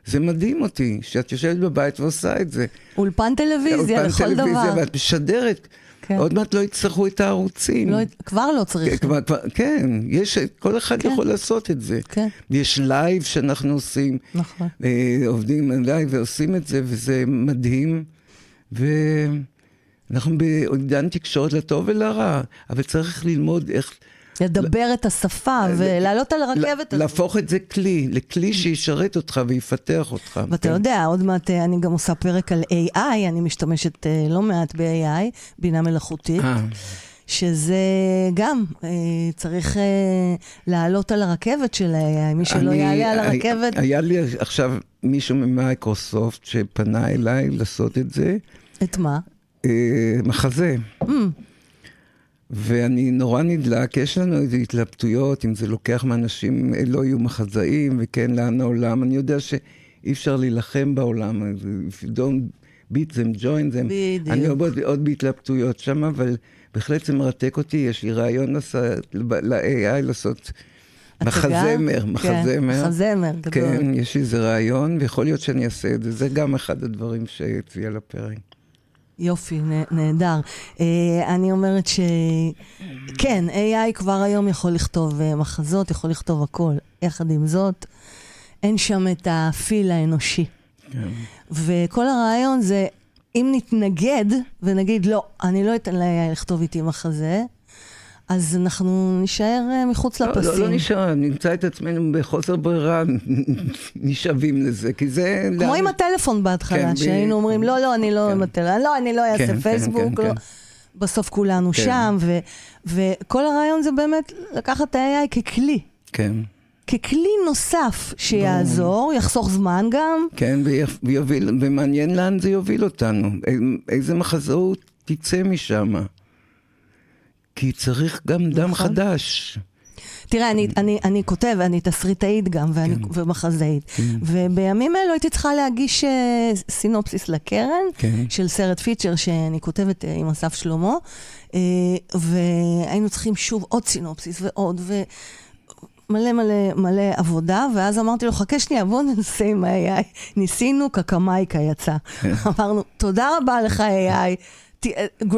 B: זה מדהים אותי, שאת יושבת בבית ועושה את זה.
A: אולפן טלוויזיה
B: אולפן
A: לכל
B: טלוויזיה,
A: דבר.
B: ואת משדרת
A: כן.
B: עוד מעט לא יצטרכו את הערוצים.
A: לא, כבר לא צריך.
B: כבר, כבר, כן, יש, כל אחד
A: כן.
B: יכול לעשות את זה.
A: כן.
B: יש לייב שאנחנו עושים,
A: נכון.
B: אה, עובדים על לייב ועושים את זה, וזה מדהים. ואנחנו בעידן תקשורת לטוב ולרע, אבל צריך ללמוד איך...
A: לדבר את השפה ולעלות על הרכבת.
B: להפוך את זה כלי, לכלי שישרת אותך ויפתח אותך.
A: ואתה
B: כן.
A: יודע, עוד מעט אה, אני גם עושה פרק על AI, אני משתמשת אה, לא מעט ב-AI, בינה מלאכותית.
B: אה,
A: שזה גם, אה, צריך אה, לעלות על הרכבת של ה-AI. מי שלא
B: אני-
A: יעלה על הרכבת,
B: היה לי עכשיו מישהו ממייקרוסופט שפנה אליי לעשות את זה,
A: את מה?
B: אה, מחזה.
A: Mm,
B: ואני נורא נדלק, יש לנו איזה התלבטויות, אם זה לוקח מאנשים, אה, לא יהיו מחזאים, וכן, לאן העולם. אני יודע שאי אפשר להילחם בעולם, if you don't beat them, join them.
A: בדיוק.
B: אני עוד, עוד בהתלבטויות שם, אבל בהחלט זה מרתק אותי. יש לי רעיון ל-AI לעשות
A: הצגה?
B: מחזמר,
A: כן,
B: מחזמר.
A: מחזמר גדול.
B: כן, יש לי איזה רעיון, ויכול להיות שאני אעשה את זה. זה גם אחד הדברים שהציע על הפרק.
A: יופי, נה- נהדר. Uh, אני אומרת ש... כן, AI כבר היום יכול לכתוב uh, מחזות, יכול לכתוב הכל. יחד עם זאת, אין שם את הפיל האנושי.
B: כן.
A: וכל הרעיון זה, אם נתנגד ונגיד, לא, אני לא אתן ל-AI לכתוב איתי מחזה, אז אנחנו נישאר uh, מחוץ
B: לא,
A: לפסים.
B: לא, לא נשאר, נמצא את עצמנו בחוסר ברירה, נשאבים לזה, כי זה...
A: כמו
B: לאן-
A: עם הטלפון בהתחלה,
B: כן, ב-
A: שהיינו אומרים, לא, לא, אני לא
B: כן.
A: עם הטלפון, לא, אני לא אעשה
B: כן, כן,
A: פייסבוק,
B: כן,
A: לא.
B: כן.
A: בסוף כולנו
B: כן.
A: שם, ו- וכל הרעיון זה באמת לקחת את ה-AI ככלי,
B: כן,
A: ככלי נוסף שיעזור, יחסוך זמן גם.
B: כן, ויוביל, ומעניין לאן זה יוביל אותנו, איזה מחזאות תצא משם. כי צריך גם דם
A: נכון.
B: חדש.
A: תראה, אני, אני, אני כותב, אני תסריטאית גם, ואני,
B: כן.
A: ומחזאית. ובימים אלו הייתי צריכה להגיש אה, סינופסיס לקרן,
B: כן.
A: של סרט פיצ'ר שאני כותבת אה, עם אסף שלמה, אה, והיינו צריכים שוב עוד סינופסיס ועוד, ומלא מלא מלא עבודה, ואז אמרתי לו, חכה שנייה, בוא ננסה עם ה-AI. ניסינו, קקמייקה יצא. אמרנו, תודה רבה לך AI, ת- אה, grow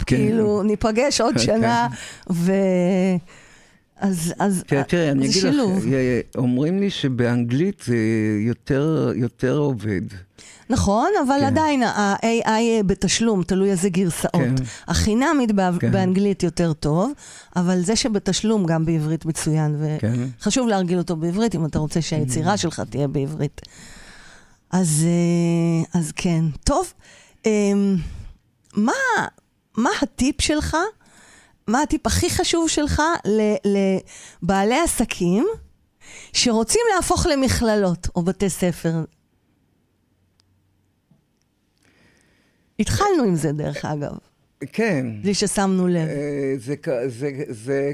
A: up,
B: כן.
A: כאילו, ניפגש עוד
B: כן.
A: שנה, ו... אז, אז
B: תראה, תראה, אני אגיד
A: שילוב.
B: לך, אה, אומרים לי שבאנגלית זה יותר, יותר עובד.
A: נכון, אבל
B: כן.
A: עדיין ה-AI בתשלום, תלוי איזה גרסאות.
B: כן.
A: החינמית בא-
B: כן.
A: באנגלית יותר טוב, אבל זה שבתשלום גם בעברית מצוין,
B: כן.
A: וחשוב להרגיל אותו בעברית אם אתה רוצה שהיצירה שלך תהיה בעברית. אז, אה, אז כן. טוב, אמ, מה, מה הטיפ שלך? מה הטיפ הכי חשוב שלך ל- לבעלי עסקים שרוצים להפוך למכללות או בתי ספר? התחלנו עם זה, דרך אגב,
B: כן.
A: בלי ששמנו לב.
B: אה, זה, זה, זה,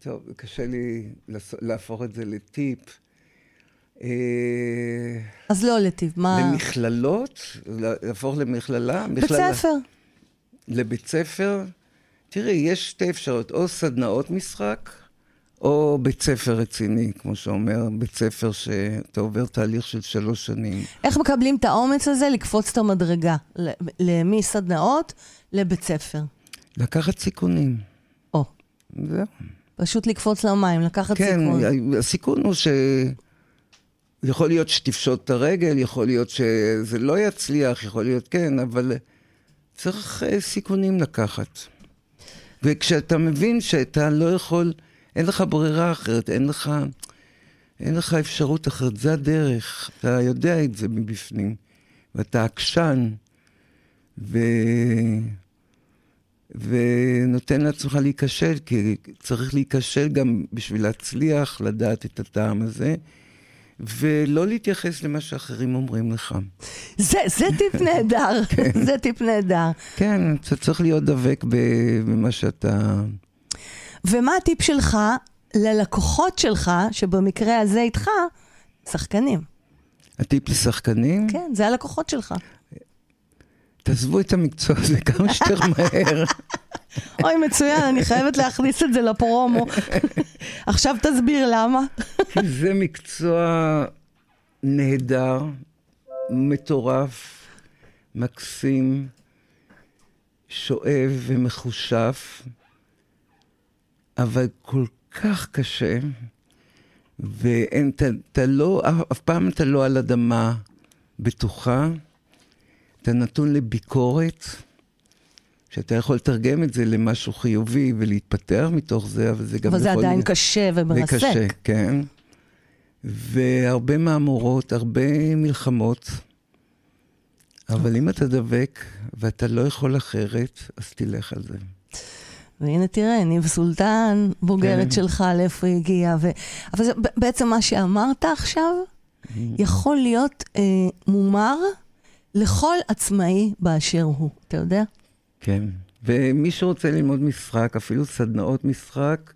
B: טוב, קשה לי להפוך את זה לטיפ. אה,
A: אז לא לטיב, מה...
B: למכללות? להפוך למכללה?
A: בית
B: מכללה-
A: ספר.
B: לבית ספר? תראי, יש שתי אפשרויות, או סדנאות משחק, או בית ספר רציני, כמו שאומר, בית ספר שאתה עובר תהליך של שלוש שנים.
A: איך מקבלים את האומץ הזה לקפוץ את המדרגה? ל- ל- מסדנאות לבית ספר.
B: לקחת סיכונים.
A: או,
B: זהו.
A: פשוט לקפוץ למים, לקחת
B: כן,
A: סיכון.
B: הסיכון הוא ש... יכול להיות שתפשוט את הרגל, יכול להיות שזה לא יצליח, יכול להיות כן, אבל צריך אה, סיכונים לקחת. וכשאתה מבין שאתה לא יכול, אין לך ברירה אחרת, אין לך, אין לך אפשרות אחרת, זה הדרך, אתה יודע את זה מבפנים, ואתה עקשן, ו... ונותן לעצמך להיכשל, כי צריך להיכשל גם בשביל להצליח, לדעת את הטעם הזה, ולא להתייחס למה שאחרים אומרים לך.
A: זה, זה טיפ נהדר, זה טיפ נהדר.
B: כן, אתה צריך להיות דבק במה שאתה...
A: ומה הטיפ שלך ללקוחות שלך, שבמקרה הזה איתך, שחקנים?
B: הטיפ לשחקנים,
A: כן, זה הלקוחות שלך.
B: תעזבו את המקצוע הזה כמה שיותר מהר.
A: אוי, מצוין, אני חייבת להכניס את זה לפרומו. עכשיו תסביר למה.
B: כי זה מקצוע נהדר, מטורף, מקסים, שואב ומחושף, אבל כל כך קשה, ואין, אתה, לא, אף פעם אתה לא על אדמה בטוחה, אתה נתון לביקורת, שאתה יכול לתרגם את זה למשהו חיובי ולהתפתח מתוך זה, אבל זה גם
A: אבל
B: יכול...
A: זה עדיין קשה ומרסק.
B: זה קשה, כן. והרבה מהמורות, הרבה מלחמות. אבל אם אתה דבק ואתה לא יכול אחרת, אז תלך על זה.
A: והנה תראה, ניב סולטן, בוגרת
B: כן.
A: שלך, לאיפה היא הגיעה. ו... אבל זה בעצם מה שאמרת עכשיו, יכול להיות אה, מומר לכל עצמאי באשר הוא. אתה יודע?
B: כן. ומי שרוצה ללמוד משחק, אפילו סדנאות משחק,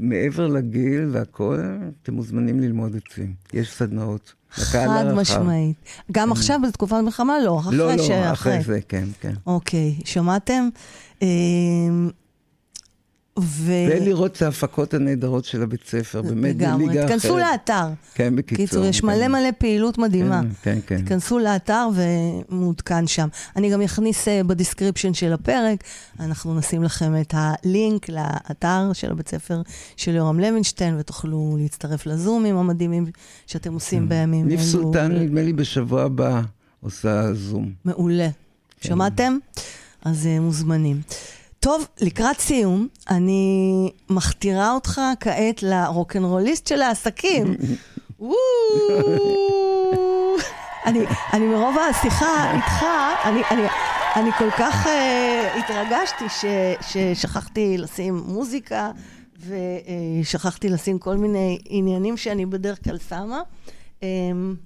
B: מעבר לגיל והכול, אתם מוזמנים ללמוד אצלי. יש סדנאות.
A: חד. משמעית. גם עכשיו בתקופת מלחמה? לא, אחרי
B: לא, לא,
A: שאחרי.
B: אחרי זה, כן, כן.
A: אוקיי, שמעתם? אה, ו...
B: ולראות את ההפקות הנהדרות של הבית ספר, באמת, זה
A: לגמרי.
B: ליגה אחרת.
A: תיכנסו לאתר.
B: כן, בקיצור.
A: קיצור, יש
B: כן.
A: מלא מלא פעילות מדהימה.
B: כן, כן, כן.
A: תיכנסו לאתר ומעודכן שם. אני גם אכניס אה, ב description של הפרק, אנחנו נשים לכם את הלינק לאתר של הבית ספר של יורם לוינשטיין, ותוכלו להצטרף לזומים המדהימים שאתם עושים בימים
B: כן. ניב
A: אלו.
B: סולטן, נדמה לי, בשבוע הבא עושה זום.
A: מעולה.
B: כן.
A: שמעתם? אז אה, מוזמנים. טוב, לקראת סיום, אני מכתירה אותך כעת לרוקנרוליסט של העסקים. אני, אני מרוב השיחה איתך, אני, אני, אני כל כך uh, התרגשתי ש, ששכחתי לשים מוזיקה ושכחתי לשים כל מיני עניינים שאני בדרך כלל שמה. Um,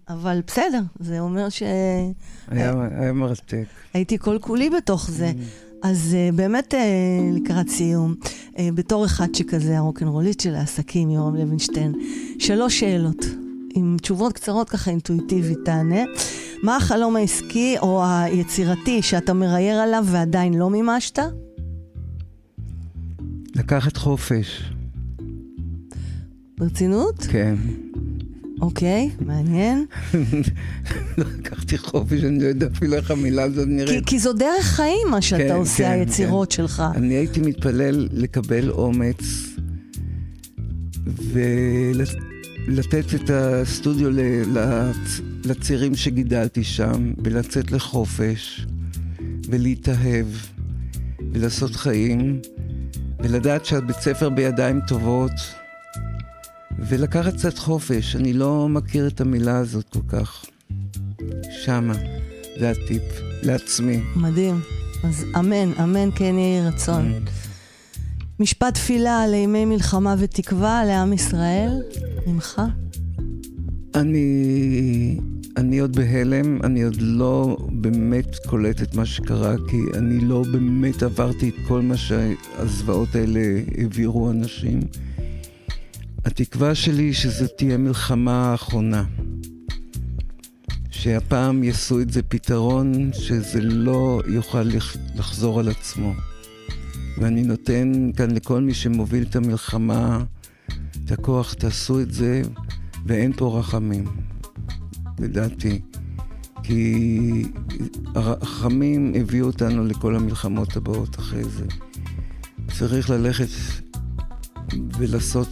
A: אבל בסדר, זה אומר שהייתי
B: היה היה מרתק.
A: כל כולי בתוך זה. אז uh, באמת uh, לקראת סיום, uh, בתור אחד שכזה הרוקנרוליסט של העסקים, יורם לוינשטיין, שלוש שאלות, עם תשובות קצרות ככה אינטואיטיבית תענה. מה החלום העסקי או היצירתי שאתה מראייר עליו ועדיין לא מימשת?
B: לקחת חופש,
A: ברצינות?
B: כן.
A: אוקיי, מעניין.
B: לא לקחתי חופש, אני לא יודע אפילו איך המילה הזאת נראית.
A: כי זו דרך חיים מה שאתה
B: כן,
A: עושה,
B: כן,
A: היצירות
B: כן.
A: שלך.
B: אני הייתי מתפלל לקבל אומץ ולתת את הסטודיו לצעירים שגידלתי שם, ולצאת לחופש, ולהתאהב, ולעשות חיים, ולדעת שהבית ספר בידיים טובות, ולקחת קצת חופש. אני לא מכיר את המילה הזאת כל כך. שמה, זה הטיפ, לעצמי.
A: מדהים. אז אמן, אמן כן יהי רצון. משפט תפילה לימי מלחמה ותקווה לעם ישראל, ממך?
B: אני, אני עוד בהלם, אני עוד לא באמת קולט את מה שקרה, כי אני לא באמת עברתי את כל מה שהזוועות האלה העבירו אנשים. התקווה שלי שזו תהיה מלחמה האחרונה. שהפעם יעשו את זה פתרון שזה לא יוכל לח- לחזור על עצמו. ואני נותן כאן לכל מי שמוביל את המלחמה את הכוח, תעשו את זה, ואין פה רחמים, לדעתי. כי הרחמים הביאו אותנו לכל המלחמות הבאות אחרי זה. צריך ללכת ולעשות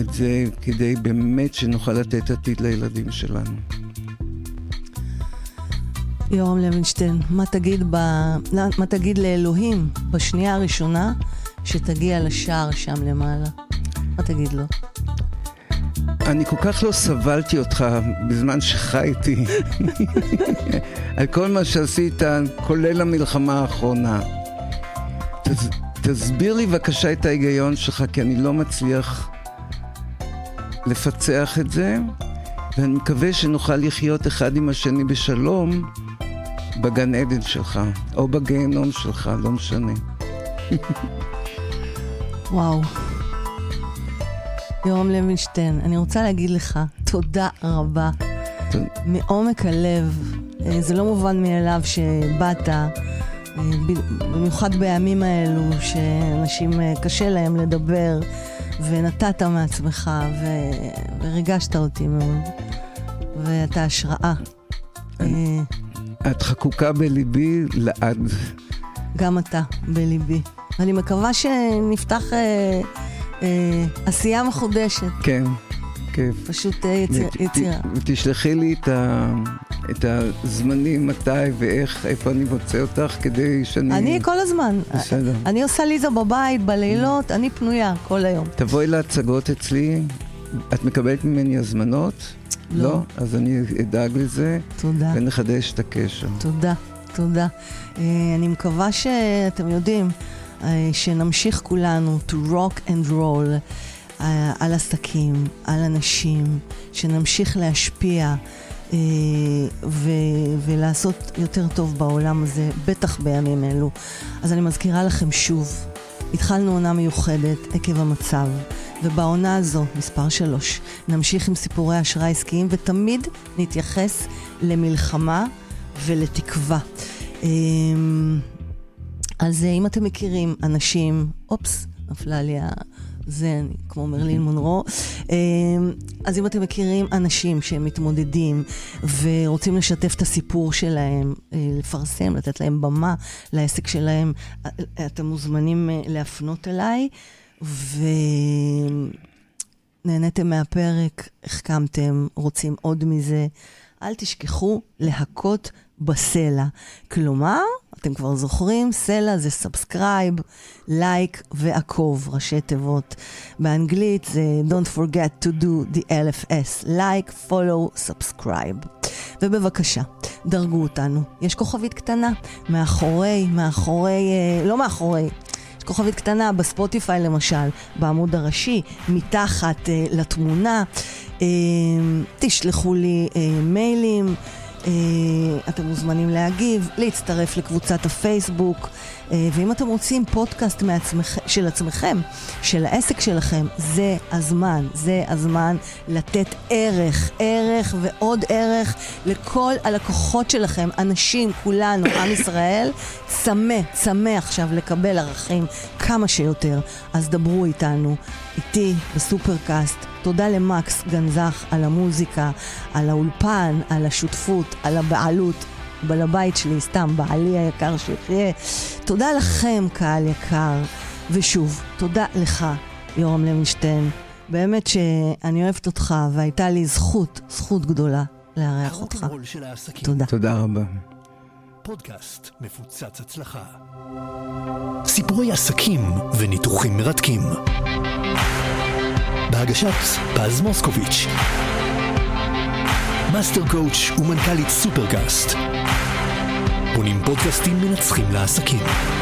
B: את זה כדי באמת שנוכל לתת עתיד לילדים שלנו.
A: יורם לוינשטיין, מה תגיד, ב... מה תגיד לאלוהים בשנייה הראשונה שתגיע לשער שם למעלה? מה תגיד לו?
B: אני כל כך לא סבלתי אותך בזמן שחייתי, על כל מה שעשית, כולל המלחמה האחרונה. תס, תסביר לי בבקשה את ההיגיון שלך, כי אני לא מצליח לפצח את זה, ואני מקווה שנוכל לחיות אחד עם השני בשלום בגן עדן שלך, או בגיהנום שלך, לא משנה.
A: וואו. יורם לוינשטיין, אני רוצה להגיד לך תודה רבה. מעומק הלב. אה, זה לא מובן מאליו שבאת, אה, במיוחד בימים האלו, שאנשים אה, קשה להם לדבר, ונתת מעצמך, ו- וריגשת אותי מאוד. ואתה השראה. אה,
B: את חקוקה בליבי לעד.
A: גם אתה בליבי. אני מקווה שנפתח אה, אה, עשייה מחודשת.
B: כן, כיף.
A: פשוט אה,
B: ות-
A: יצירה.
B: ותשלחי לי את, ה, את הזמנים, מתי ואיך, איפה אני מוצא אותך, כדי שאני...
A: אני כל הזמן.
B: בסדר.
A: אני עושה ליזה בבית, בלילות, אני פנויה כל היום.
B: תבואי להצגות אצלי, את מקבלת ממני הזמנות?
A: לא.
B: אז אני אדאג לזה,
A: תודה.
B: ונחדש את הקשר.
A: תודה, תודה. אה, אני מקווה שאתם יודעים אה, שנמשיך כולנו to rock and roll אה, על עסקים, על אנשים, שנמשיך להשפיע ו- ולעשות יותר טוב בעולם הזה, בטח בימים אלו. אז אני מזכירה לכם שוב, התחלנו עונה מיוחדת עקב המצב, ובעונה הזו, מספר שלוש, נמשיך עם סיפורי אשראי עסקיים ותמיד נתייחס למלחמה ולתקווה. אמ, אז אה, אם אתם מכירים אנשים, אופס, נפלה לי ה... זה, אני, כמו מרלין מונרו. אמ, אז אם אתם מכירים אנשים שהם מתמודדים ורוצים לשתף את הסיפור שלהם, אה, לפרסם, לתת להם במה לעסק שלהם, אה, אתם מוזמנים אה, להפנות אליי. ונהניתם מהפרק, החכמתם, רוצים עוד מזה, אל תשכחו להכות בסלע. כלומר, אתם כבר זוכרים, סלע זה subscribe, לייק ועקוב, ראשי תיבות. באנגלית זה Don't forget to do the LFS, לייק, follow, subscribe. ובבקשה, דרגו אותנו. יש כוכבית קטנה מאחורי, מאחורי, אה, לא מאחורי. כוכבית קטנה בספוטיפיי למשל, בעמוד הראשי, מתחת אה, לתמונה. אה, תשלחו לי אה, מיילים, אתם מוזמנים להגיב, להצטרף לקבוצת הפייסבוק, אה, ואם אתם רוצים פודקאסט מעצמכ... של עצמכם, של העסק שלכם, זה הזמן, זה הזמן לתת ערך, ערך ועוד ערך לכל הלקוחות שלכם, אנשים, כולנו, עם ישראל, צמא, צמא עכשיו לקבל ערכים כמה שיותר. אז דברו איתנו, איתי בסופרקאסט. תודה למקס גנזך על המוזיקה, על האולפן, על השותפות, על הבעלות. בעל הבית שלי, סתם, בעלי היקר שיחיה. תודה לכם, קהל יקר. ושוב, תודה לך, יורם לוינשטיין. באמת שאני אוהבת אותך, והייתה לי זכות, זכות גדולה לארח אותך. תודה.
B: תודה רבה.
C: פודקאסט מפוצץ הצלחה. סיפורי עסקים וניתוחים מרתקים. בהגשת פז מוסקוביץ'. master coach ומנכ"לית סופרקאסט. בונים פודקאסטים מנצחים לעסקים.